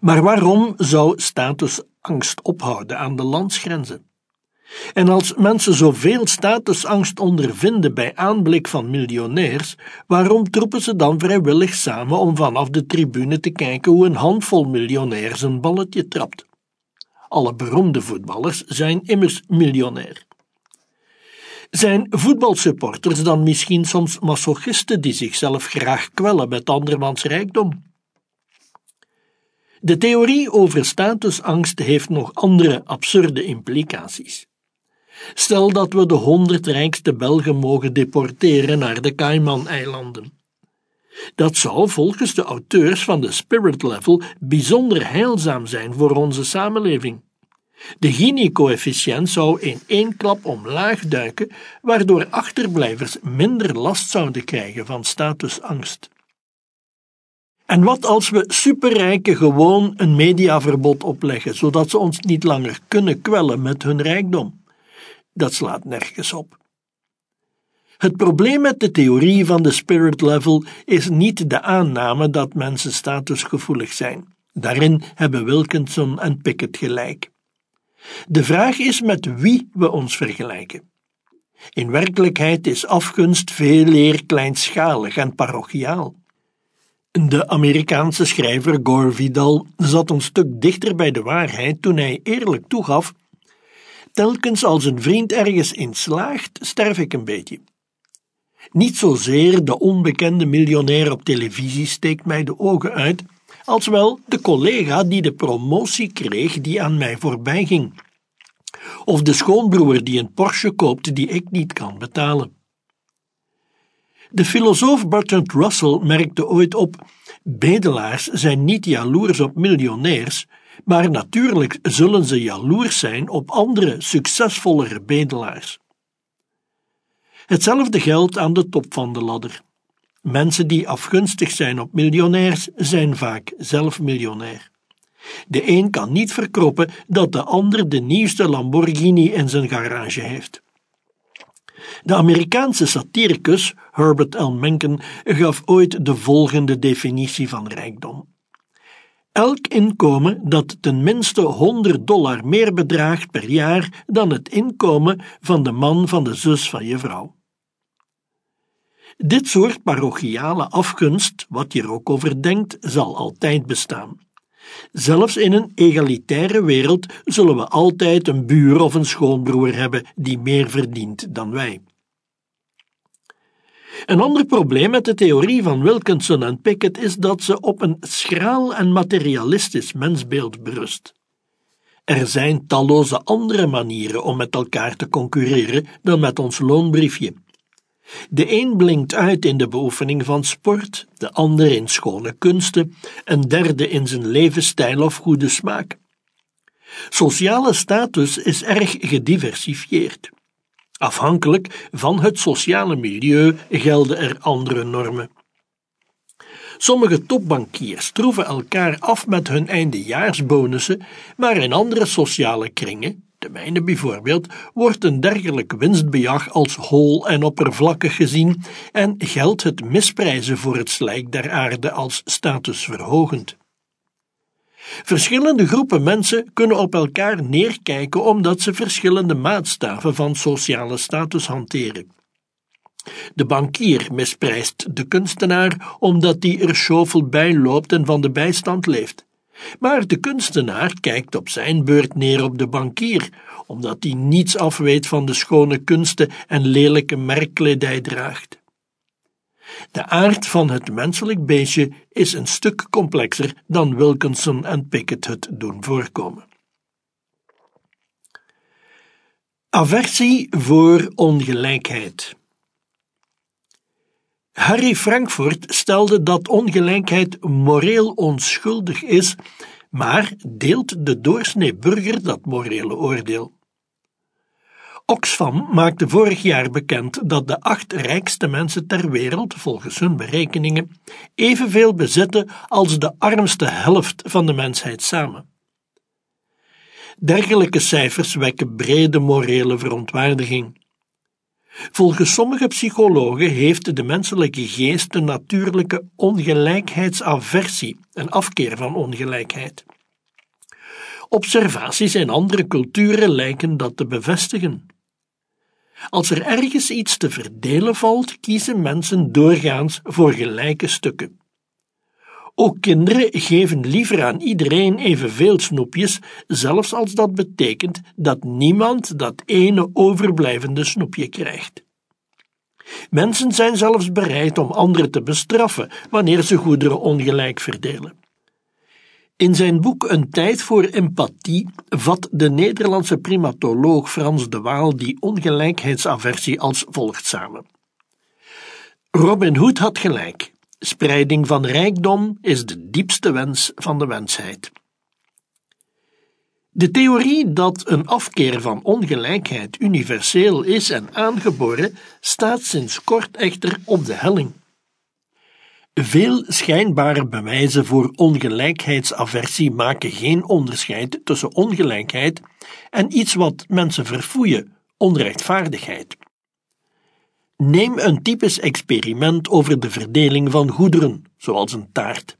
[SPEAKER 1] Maar waarom zou statusangst ophouden aan de landsgrenzen? En als mensen zoveel statusangst ondervinden bij aanblik van miljonairs, waarom troepen ze dan vrijwillig samen om vanaf de tribune te kijken hoe een handvol miljonairs een balletje trapt? Alle beroemde voetballers zijn immers miljonair. Zijn voetbalsupporters dan misschien soms masochisten die zichzelf graag kwellen met andermans rijkdom? De theorie over statusangst heeft nog andere absurde implicaties. Stel dat we de honderd rijkste Belgen mogen deporteren naar de Cayman-eilanden. Dat zou volgens de auteurs van de Spirit Level bijzonder heilzaam zijn voor onze samenleving. De Gini-coëfficiënt zou in één klap omlaag duiken, waardoor achterblijvers minder last zouden krijgen van statusangst. En wat als we superrijken gewoon een mediaverbod opleggen, zodat ze ons niet langer kunnen kwellen met hun rijkdom? Dat slaat nergens op. Het probleem met de theorie van de spirit level is niet de aanname dat mensen statusgevoelig zijn. Daarin hebben Wilkinson en Pickett gelijk. De vraag is met wie we ons vergelijken. In werkelijkheid is afgunst veel eer kleinschalig en parochiaal. De Amerikaanse schrijver Gore Vidal zat een stuk dichter bij de waarheid toen hij eerlijk toegaf telkens als een vriend ergens in slaagt, sterf ik een beetje. Niet zozeer de onbekende miljonair op televisie steekt mij de ogen uit, als wel de collega die de promotie kreeg die aan mij voorbij ging. Of de schoonbroer die een Porsche koopt die ik niet kan betalen. De filosoof Bertrand Russell merkte ooit op: bedelaars zijn niet jaloers op miljonairs, maar natuurlijk zullen ze jaloers zijn op andere, succesvollere bedelaars. Hetzelfde geldt aan de top van de ladder. Mensen die afgunstig zijn op miljonairs zijn vaak zelf miljonair. De een kan niet verkroppen dat de ander de nieuwste Lamborghini in zijn garage heeft. De Amerikaanse satiricus Herbert L. Mencken gaf ooit de volgende definitie van rijkdom. Elk inkomen dat ten minste 100 dollar meer bedraagt per jaar dan het inkomen van de man van de zus van je vrouw. Dit soort parochiale afgunst, wat je er ook over denkt, zal altijd bestaan. Zelfs in een egalitaire wereld zullen we altijd een buur of een schoonbroer hebben die meer verdient dan wij. Een ander probleem met de theorie van Wilkinson en Pickett is dat ze op een schraal en materialistisch mensbeeld berust. Er zijn talloze andere manieren om met elkaar te concurreren dan met ons loonbriefje. De een blinkt uit in de beoefening van sport, de ander in schone kunsten, een derde in zijn levensstijl of goede smaak. Sociale status is erg gediversifieerd. Afhankelijk van het sociale milieu gelden er andere normen. Sommige topbankiers troeven elkaar af met hun eindejaarsbonussen, maar in andere sociale kringen, de mijne bijvoorbeeld, wordt een dergelijk winstbejag als hol en oppervlakkig gezien en geldt het misprijzen voor het slijk der aarde als statusverhogend. Verschillende groepen mensen kunnen op elkaar neerkijken omdat ze verschillende maatstaven van sociale status hanteren. De bankier misprijst de kunstenaar omdat die er zoveel bij loopt en van de bijstand leeft. Maar de kunstenaar kijkt op zijn beurt neer op de bankier, omdat hij niets afweet van de schone kunsten en lelijke merkkledij draagt. De aard van het menselijk beestje is een stuk complexer dan Wilkinson en Pickett het doen voorkomen. Aversie voor ongelijkheid. Harry Frankfurt stelde dat ongelijkheid moreel onschuldig is, maar deelt de doorsnee burger dat morele oordeel. Oxfam maakte vorig jaar bekend dat de acht rijkste mensen ter wereld, volgens hun berekeningen, evenveel bezitten als de armste helft van de mensheid samen. Dergelijke cijfers wekken brede morele verontwaardiging. Volgens sommige psychologen heeft de menselijke geest een natuurlijke ongelijkheidsaversie, een afkeer van ongelijkheid. Observaties in andere culturen lijken dat te bevestigen. Als er ergens iets te verdelen valt, kiezen mensen doorgaans voor gelijke stukken. Ook kinderen geven liever aan iedereen evenveel snoepjes, zelfs als dat betekent dat niemand dat ene overblijvende snoepje krijgt. Mensen zijn zelfs bereid om anderen te bestraffen wanneer ze goederen ongelijk verdelen. In zijn boek Een tijd voor empathie vat de Nederlandse primatoloog Frans de Waal die ongelijkheidsaversie als volgt samen. Robin Hood had gelijk. Spreiding van rijkdom is de diepste wens van de mensheid. De theorie dat een afkeer van ongelijkheid universeel is en aangeboren, staat sinds kort echter op de helling. Veel schijnbare bewijzen voor ongelijkheidsaversie maken geen onderscheid tussen ongelijkheid en iets wat mensen verfoeien, onrechtvaardigheid. Neem een typisch experiment over de verdeling van goederen, zoals een taart.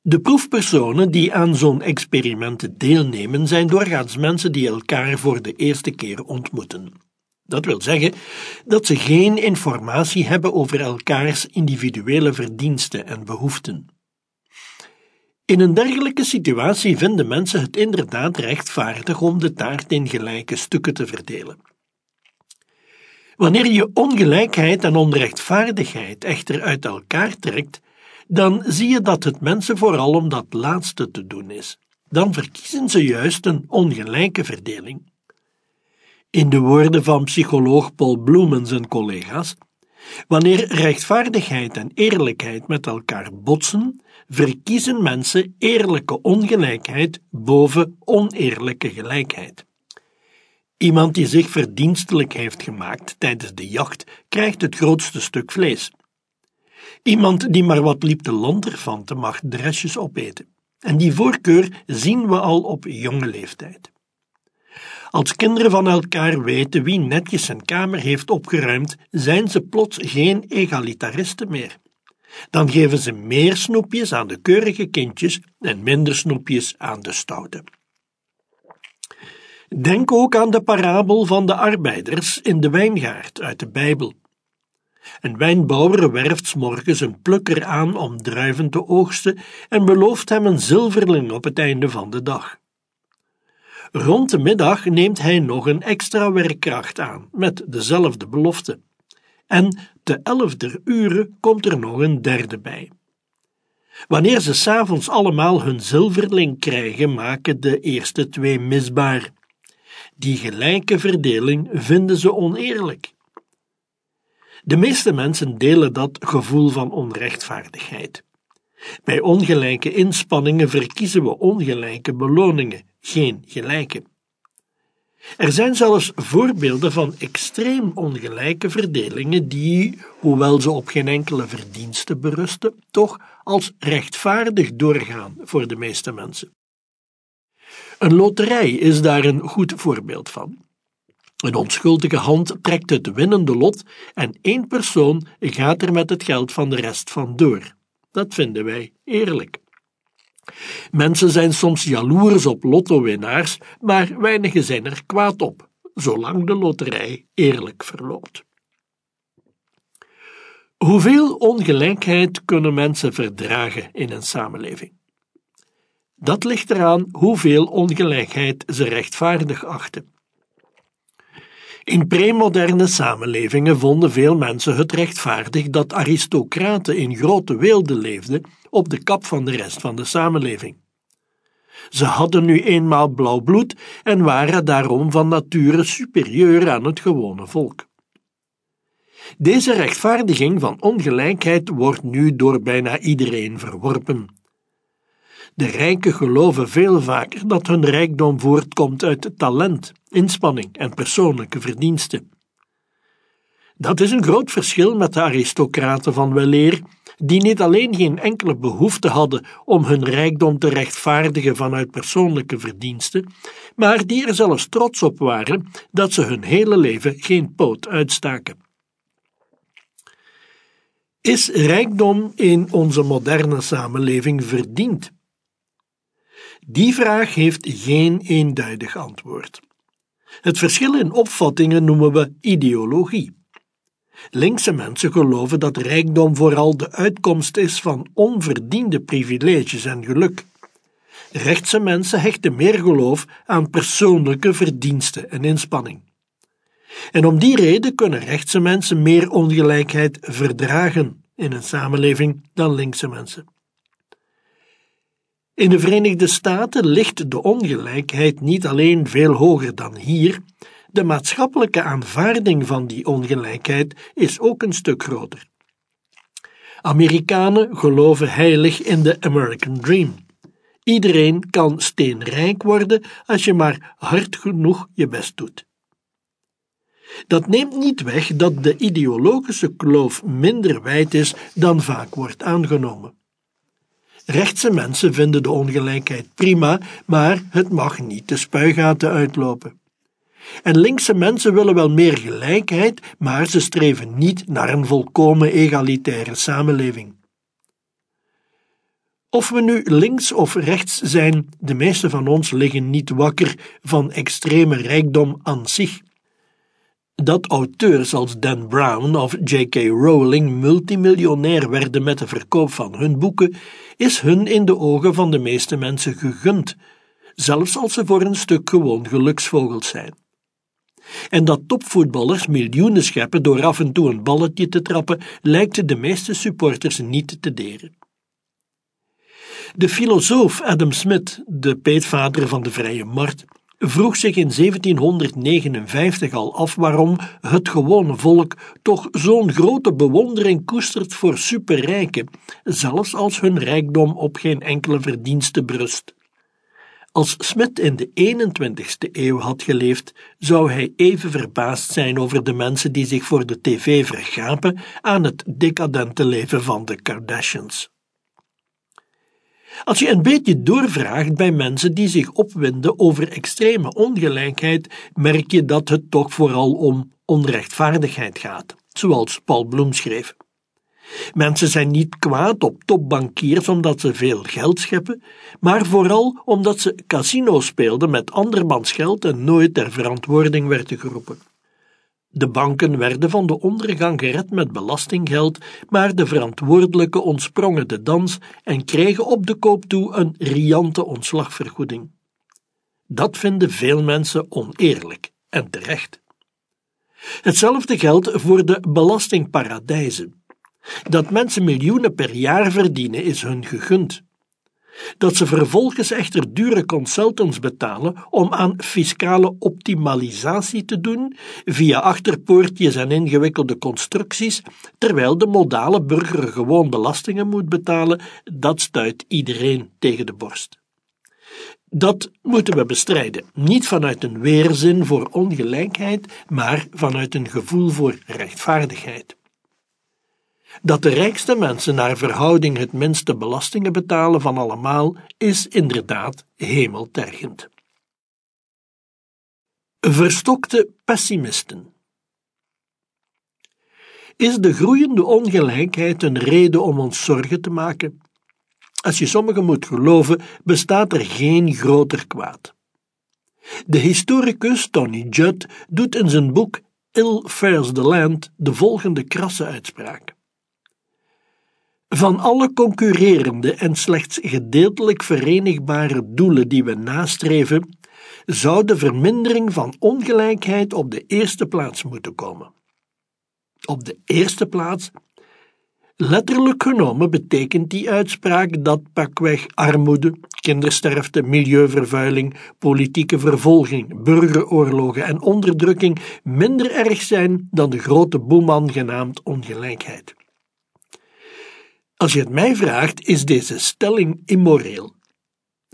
[SPEAKER 1] De proefpersonen die aan zo'n experiment deelnemen zijn doorgaans mensen die elkaar voor de eerste keer ontmoeten. Dat wil zeggen dat ze geen informatie hebben over elkaars individuele verdiensten en behoeften. In een dergelijke situatie vinden mensen het inderdaad rechtvaardig om de taart in gelijke stukken te verdelen. Wanneer je ongelijkheid en onrechtvaardigheid echter uit elkaar trekt, dan zie je dat het mensen vooral om dat laatste te doen is. Dan verkiezen ze juist een ongelijke verdeling. In de woorden van psycholoog Paul Bloem en zijn collega's, wanneer rechtvaardigheid en eerlijkheid met elkaar botsen, verkiezen mensen eerlijke ongelijkheid boven oneerlijke gelijkheid. Iemand die zich verdienstelijk heeft gemaakt tijdens de jacht krijgt het grootste stuk vlees. Iemand die maar wat liep te lanterfanten mag dresjes opeten. En die voorkeur zien we al op jonge leeftijd. Als kinderen van elkaar weten wie netjes zijn kamer heeft opgeruimd, zijn ze plots geen egalitaristen meer. Dan geven ze meer snoepjes aan de keurige kindjes en minder snoepjes aan de stoute. Denk ook aan de parabel van de arbeiders in de wijngaard uit de Bijbel. Een wijnbouwer werft morgens een plukker aan om druiven te oogsten en belooft hem een zilverling op het einde van de dag. Rond de middag neemt hij nog een extra werkkracht aan, met dezelfde belofte. En te elfder uren komt er nog een derde bij. Wanneer ze s'avonds allemaal hun zilverling krijgen, maken de eerste twee misbaar. Die gelijke verdeling vinden ze oneerlijk. De meeste mensen delen dat gevoel van onrechtvaardigheid. Bij ongelijke inspanningen verkiezen we ongelijke beloningen, geen gelijke. Er zijn zelfs voorbeelden van extreem ongelijke verdelingen die, hoewel ze op geen enkele verdienste berusten, toch als rechtvaardig doorgaan voor de meeste mensen. Een loterij is daar een goed voorbeeld van. Een onschuldige hand trekt het winnende lot en één persoon gaat er met het geld van de rest van door. Dat vinden wij eerlijk. Mensen zijn soms jaloers op lottowinnaars, maar weinigen zijn er kwaad op, zolang de loterij eerlijk verloopt. Hoeveel ongelijkheid kunnen mensen verdragen in een samenleving? Dat ligt eraan hoeveel ongelijkheid ze rechtvaardig achten. In premoderne samenlevingen vonden veel mensen het rechtvaardig dat aristocraten in grote weelde leefden op de kap van de rest van de samenleving. Ze hadden nu eenmaal blauw bloed en waren daarom van nature superieur aan het gewone volk. Deze rechtvaardiging van ongelijkheid wordt nu door bijna iedereen verworpen. De rijken geloven veel vaker dat hun rijkdom voortkomt uit talent, inspanning en persoonlijke verdiensten. Dat is een groot verschil met de aristocraten van weleer, die niet alleen geen enkele behoefte hadden om hun rijkdom te rechtvaardigen vanuit persoonlijke verdiensten, maar die er zelfs trots op waren dat ze hun hele leven geen poot uitstaken. Is rijkdom in onze moderne samenleving verdiend? Die vraag heeft geen eenduidig antwoord. Het verschil in opvattingen noemen we ideologie. Linkse mensen geloven dat rijkdom vooral de uitkomst is van onverdiende privileges en geluk. Rechtse mensen hechten meer geloof aan persoonlijke verdiensten en inspanning. En om die reden kunnen rechtse mensen meer ongelijkheid verdragen in een samenleving dan linkse mensen. In de Verenigde Staten ligt de ongelijkheid niet alleen veel hoger dan hier, de maatschappelijke aanvaarding van die ongelijkheid is ook een stuk groter. Amerikanen geloven heilig in de American Dream. Iedereen kan steenrijk worden als je maar hard genoeg je best doet. Dat neemt niet weg dat de ideologische kloof minder wijd is dan vaak wordt aangenomen. Rechtse mensen vinden de ongelijkheid prima, maar het mag niet de spuigaten uitlopen. En linkse mensen willen wel meer gelijkheid, maar ze streven niet naar een volkomen egalitaire samenleving. Of we nu links of rechts zijn, de meeste van ons liggen niet wakker van extreme rijkdom aan zich. Dat auteurs als Dan Brown of J.K. Rowling multimiljonair werden met de verkoop van hun boeken, is hun in de ogen van de meeste mensen gegund, zelfs als ze voor een stuk gewoon geluksvogels zijn. En dat topvoetballers miljoenen scheppen door af en toe een balletje te trappen, lijkt de meeste supporters niet te deren. De filosoof Adam Smith, de peetvader van de vrije markt, vroeg zich in 1759 al af waarom het gewone volk toch zo'n grote bewondering koestert voor superrijken, zelfs als hun rijkdom op geen enkele verdienste brust. Als Smit in de 21ste eeuw had geleefd, zou hij even verbaasd zijn over de mensen die zich voor de tv vergapen aan het decadente leven van de Kardashians. Als je een beetje doorvraagt bij mensen die zich opwinden over extreme ongelijkheid, merk je dat het toch vooral om onrechtvaardigheid gaat, zoals Paul Bloem schreef. Mensen zijn niet kwaad op topbankiers omdat ze veel geld scheppen, maar vooral omdat ze casino speelden met andermans geld en nooit ter verantwoording werden geroepen. De banken werden van de ondergang gered met belastinggeld, maar de verantwoordelijke ontsprongen de dans en kregen op de koop toe een riante ontslagvergoeding. Dat vinden veel mensen oneerlijk en terecht. Hetzelfde geldt voor de belastingparadijzen. Dat mensen miljoenen per jaar verdienen is hun gegund dat ze vervolgens echter dure consultants betalen om aan fiscale optimalisatie te doen via achterpoortjes en ingewikkelde constructies, terwijl de modale burger gewoon belastingen moet betalen, dat stuit iedereen tegen de borst. Dat moeten we bestrijden, niet vanuit een weerzin voor ongelijkheid, maar vanuit een gevoel voor rechtvaardigheid. Dat de rijkste mensen naar verhouding het minste belastingen betalen van allemaal, is inderdaad hemeltergend. Verstokte pessimisten. Is de groeiende ongelijkheid een reden om ons zorgen te maken? Als je sommigen moet geloven, bestaat er geen groter kwaad. De historicus Tony Judd doet in zijn boek Ill Fares the Land de volgende krasse uitspraak. Van alle concurrerende en slechts gedeeltelijk verenigbare doelen die we nastreven, zou de vermindering van ongelijkheid op de eerste plaats moeten komen. Op de eerste plaats Letterlijk genomen betekent die uitspraak dat pakweg armoede, kindersterfte, milieuvervuiling, politieke vervolging, burgeroorlogen en onderdrukking minder erg zijn dan de grote boeman genaamd ongelijkheid. Als je het mij vraagt, is deze stelling immoreel.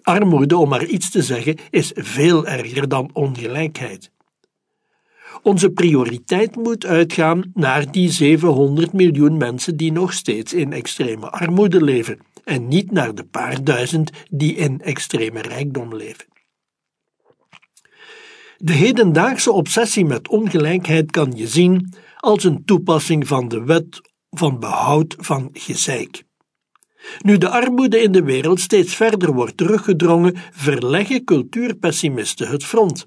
[SPEAKER 1] Armoede, om maar iets te zeggen, is veel erger dan ongelijkheid. Onze prioriteit moet uitgaan naar die 700 miljoen mensen die nog steeds in extreme armoede leven, en niet naar de paar duizend die in extreme rijkdom leven. De hedendaagse obsessie met ongelijkheid kan je zien als een toepassing van de wet van behoud van gezeik. Nu de armoede in de wereld steeds verder wordt teruggedrongen, verleggen cultuurpessimisten het front.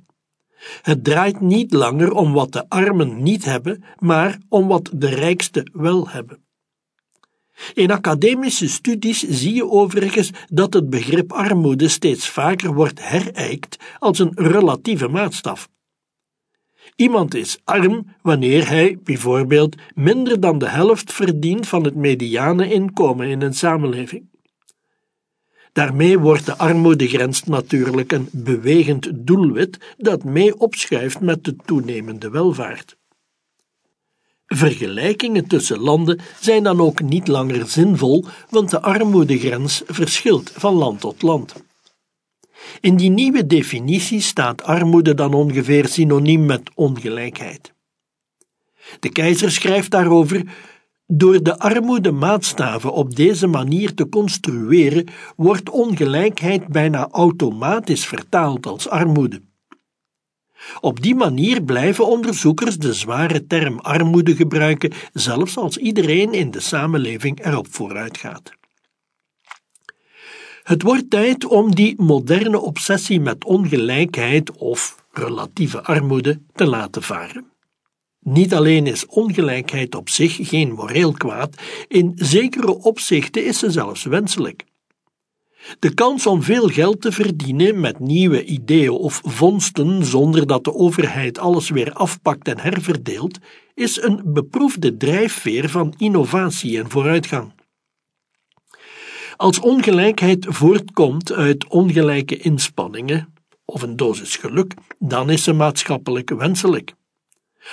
[SPEAKER 1] Het draait niet langer om wat de armen niet hebben, maar om wat de rijksten wel hebben. In academische studies zie je overigens dat het begrip armoede steeds vaker wordt herijkt als een relatieve maatstaf. Iemand is arm wanneer hij bijvoorbeeld minder dan de helft verdient van het mediane inkomen in een samenleving. Daarmee wordt de armoedegrens natuurlijk een bewegend doelwit dat mee opschuift met de toenemende welvaart. Vergelijkingen tussen landen zijn dan ook niet langer zinvol, want de armoedegrens verschilt van land tot land. In die nieuwe definitie staat armoede dan ongeveer synoniem met ongelijkheid. De keizer schrijft daarover door de armoedemaatstaven op deze manier te construeren, wordt ongelijkheid bijna automatisch vertaald als armoede. Op die manier blijven onderzoekers de zware term armoede gebruiken, zelfs als iedereen in de samenleving erop vooruit gaat. Het wordt tijd om die moderne obsessie met ongelijkheid of relatieve armoede te laten varen. Niet alleen is ongelijkheid op zich geen moreel kwaad, in zekere opzichten is ze zelfs wenselijk. De kans om veel geld te verdienen met nieuwe ideeën of vondsten zonder dat de overheid alles weer afpakt en herverdeelt, is een beproefde drijfveer van innovatie en vooruitgang. Als ongelijkheid voortkomt uit ongelijke inspanningen of een dosis geluk, dan is ze maatschappelijk wenselijk.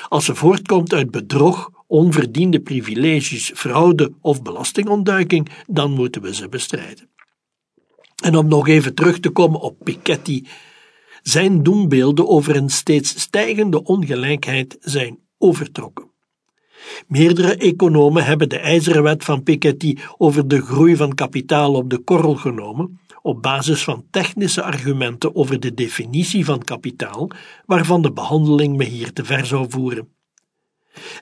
[SPEAKER 1] Als ze voortkomt uit bedrog, onverdiende privileges, fraude of belastingontduiking, dan moeten we ze bestrijden. En om nog even terug te komen op Piketty, zijn doembeelden over een steeds stijgende ongelijkheid zijn overtrokken. Meerdere economen hebben de ijzeren wet van Piketty over de groei van kapitaal op de korrel genomen, op basis van technische argumenten over de definitie van kapitaal, waarvan de behandeling me hier te ver zou voeren.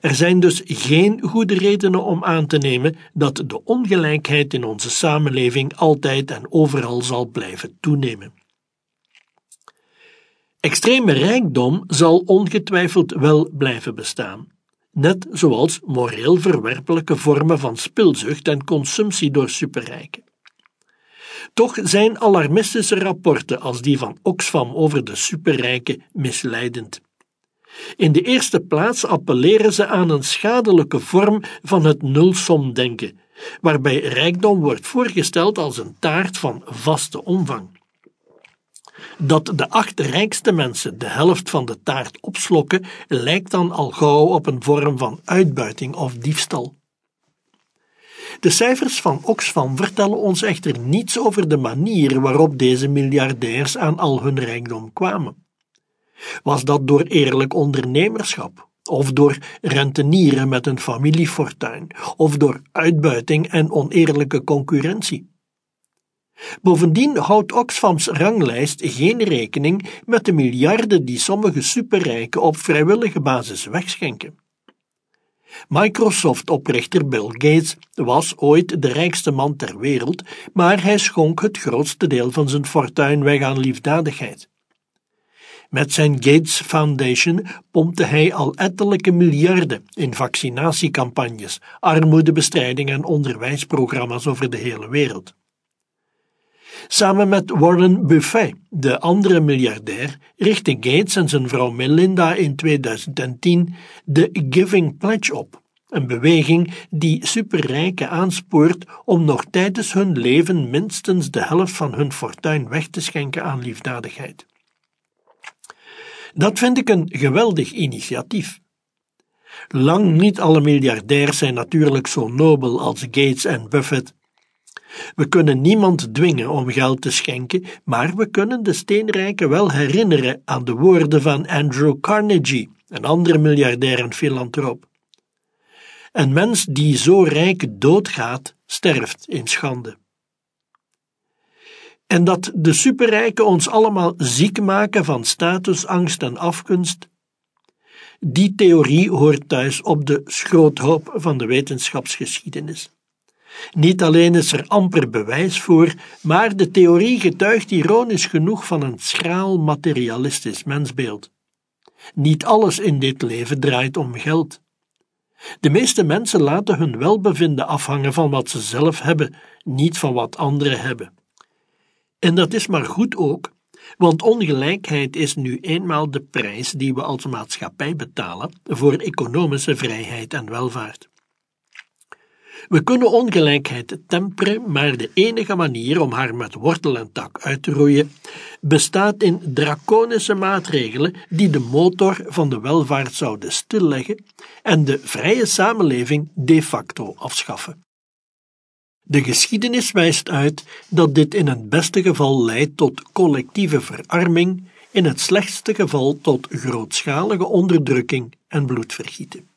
[SPEAKER 1] Er zijn dus geen goede redenen om aan te nemen dat de ongelijkheid in onze samenleving altijd en overal zal blijven toenemen. Extreme rijkdom zal ongetwijfeld wel blijven bestaan, net zoals moreel verwerpelijke vormen van spilzucht en consumptie door superrijken. Toch zijn alarmistische rapporten als die van Oxfam over de superrijken misleidend. In de eerste plaats appelleren ze aan een schadelijke vorm van het nulsomdenken, waarbij rijkdom wordt voorgesteld als een taart van vaste omvang. Dat de acht rijkste mensen de helft van de taart opslokken, lijkt dan al gauw op een vorm van uitbuiting of diefstal. De cijfers van Oxfam vertellen ons echter niets over de manier waarop deze miljardairs aan al hun rijkdom kwamen. Was dat door eerlijk ondernemerschap, of door rentenieren met een familiefortuin, of door uitbuiting en oneerlijke concurrentie? Bovendien houdt Oxfams ranglijst geen rekening met de miljarden die sommige superrijken op vrijwillige basis wegschenken. Microsoft-oprichter Bill Gates was ooit de rijkste man ter wereld, maar hij schonk het grootste deel van zijn fortuin weg aan liefdadigheid. Met zijn Gates Foundation pompte hij al ettelijke miljarden in vaccinatiecampagnes, armoedebestrijding en onderwijsprogramma's over de hele wereld. Samen met Warren Buffett, de andere miljardair, richtten Gates en zijn vrouw Melinda in 2010 de Giving Pledge op, een beweging die superrijken aanspoort om nog tijdens hun leven minstens de helft van hun fortuin weg te schenken aan liefdadigheid. Dat vind ik een geweldig initiatief. Lang niet alle miljardairs zijn natuurlijk zo nobel als Gates en Buffett. We kunnen niemand dwingen om geld te schenken, maar we kunnen de steenrijken wel herinneren aan de woorden van Andrew Carnegie, een andere miljardair en filantroop. Een mens die zo rijk doodgaat, sterft in schande. En dat de superrijken ons allemaal ziek maken van statusangst en afgunst, die theorie hoort thuis op de schroothoop van de wetenschapsgeschiedenis. Niet alleen is er amper bewijs voor, maar de theorie getuigt ironisch genoeg van een schraal materialistisch mensbeeld. Niet alles in dit leven draait om geld. De meeste mensen laten hun welbevinden afhangen van wat ze zelf hebben, niet van wat anderen hebben. En dat is maar goed ook, want ongelijkheid is nu eenmaal de prijs die we als maatschappij betalen voor economische vrijheid en welvaart. We kunnen ongelijkheid temperen, maar de enige manier om haar met wortel en tak uit te roeien bestaat in draconische maatregelen die de motor van de welvaart zouden stilleggen en de vrije samenleving de facto afschaffen. De geschiedenis wijst uit dat dit in het beste geval leidt tot collectieve verarming, in het slechtste geval tot grootschalige onderdrukking en bloedvergieten.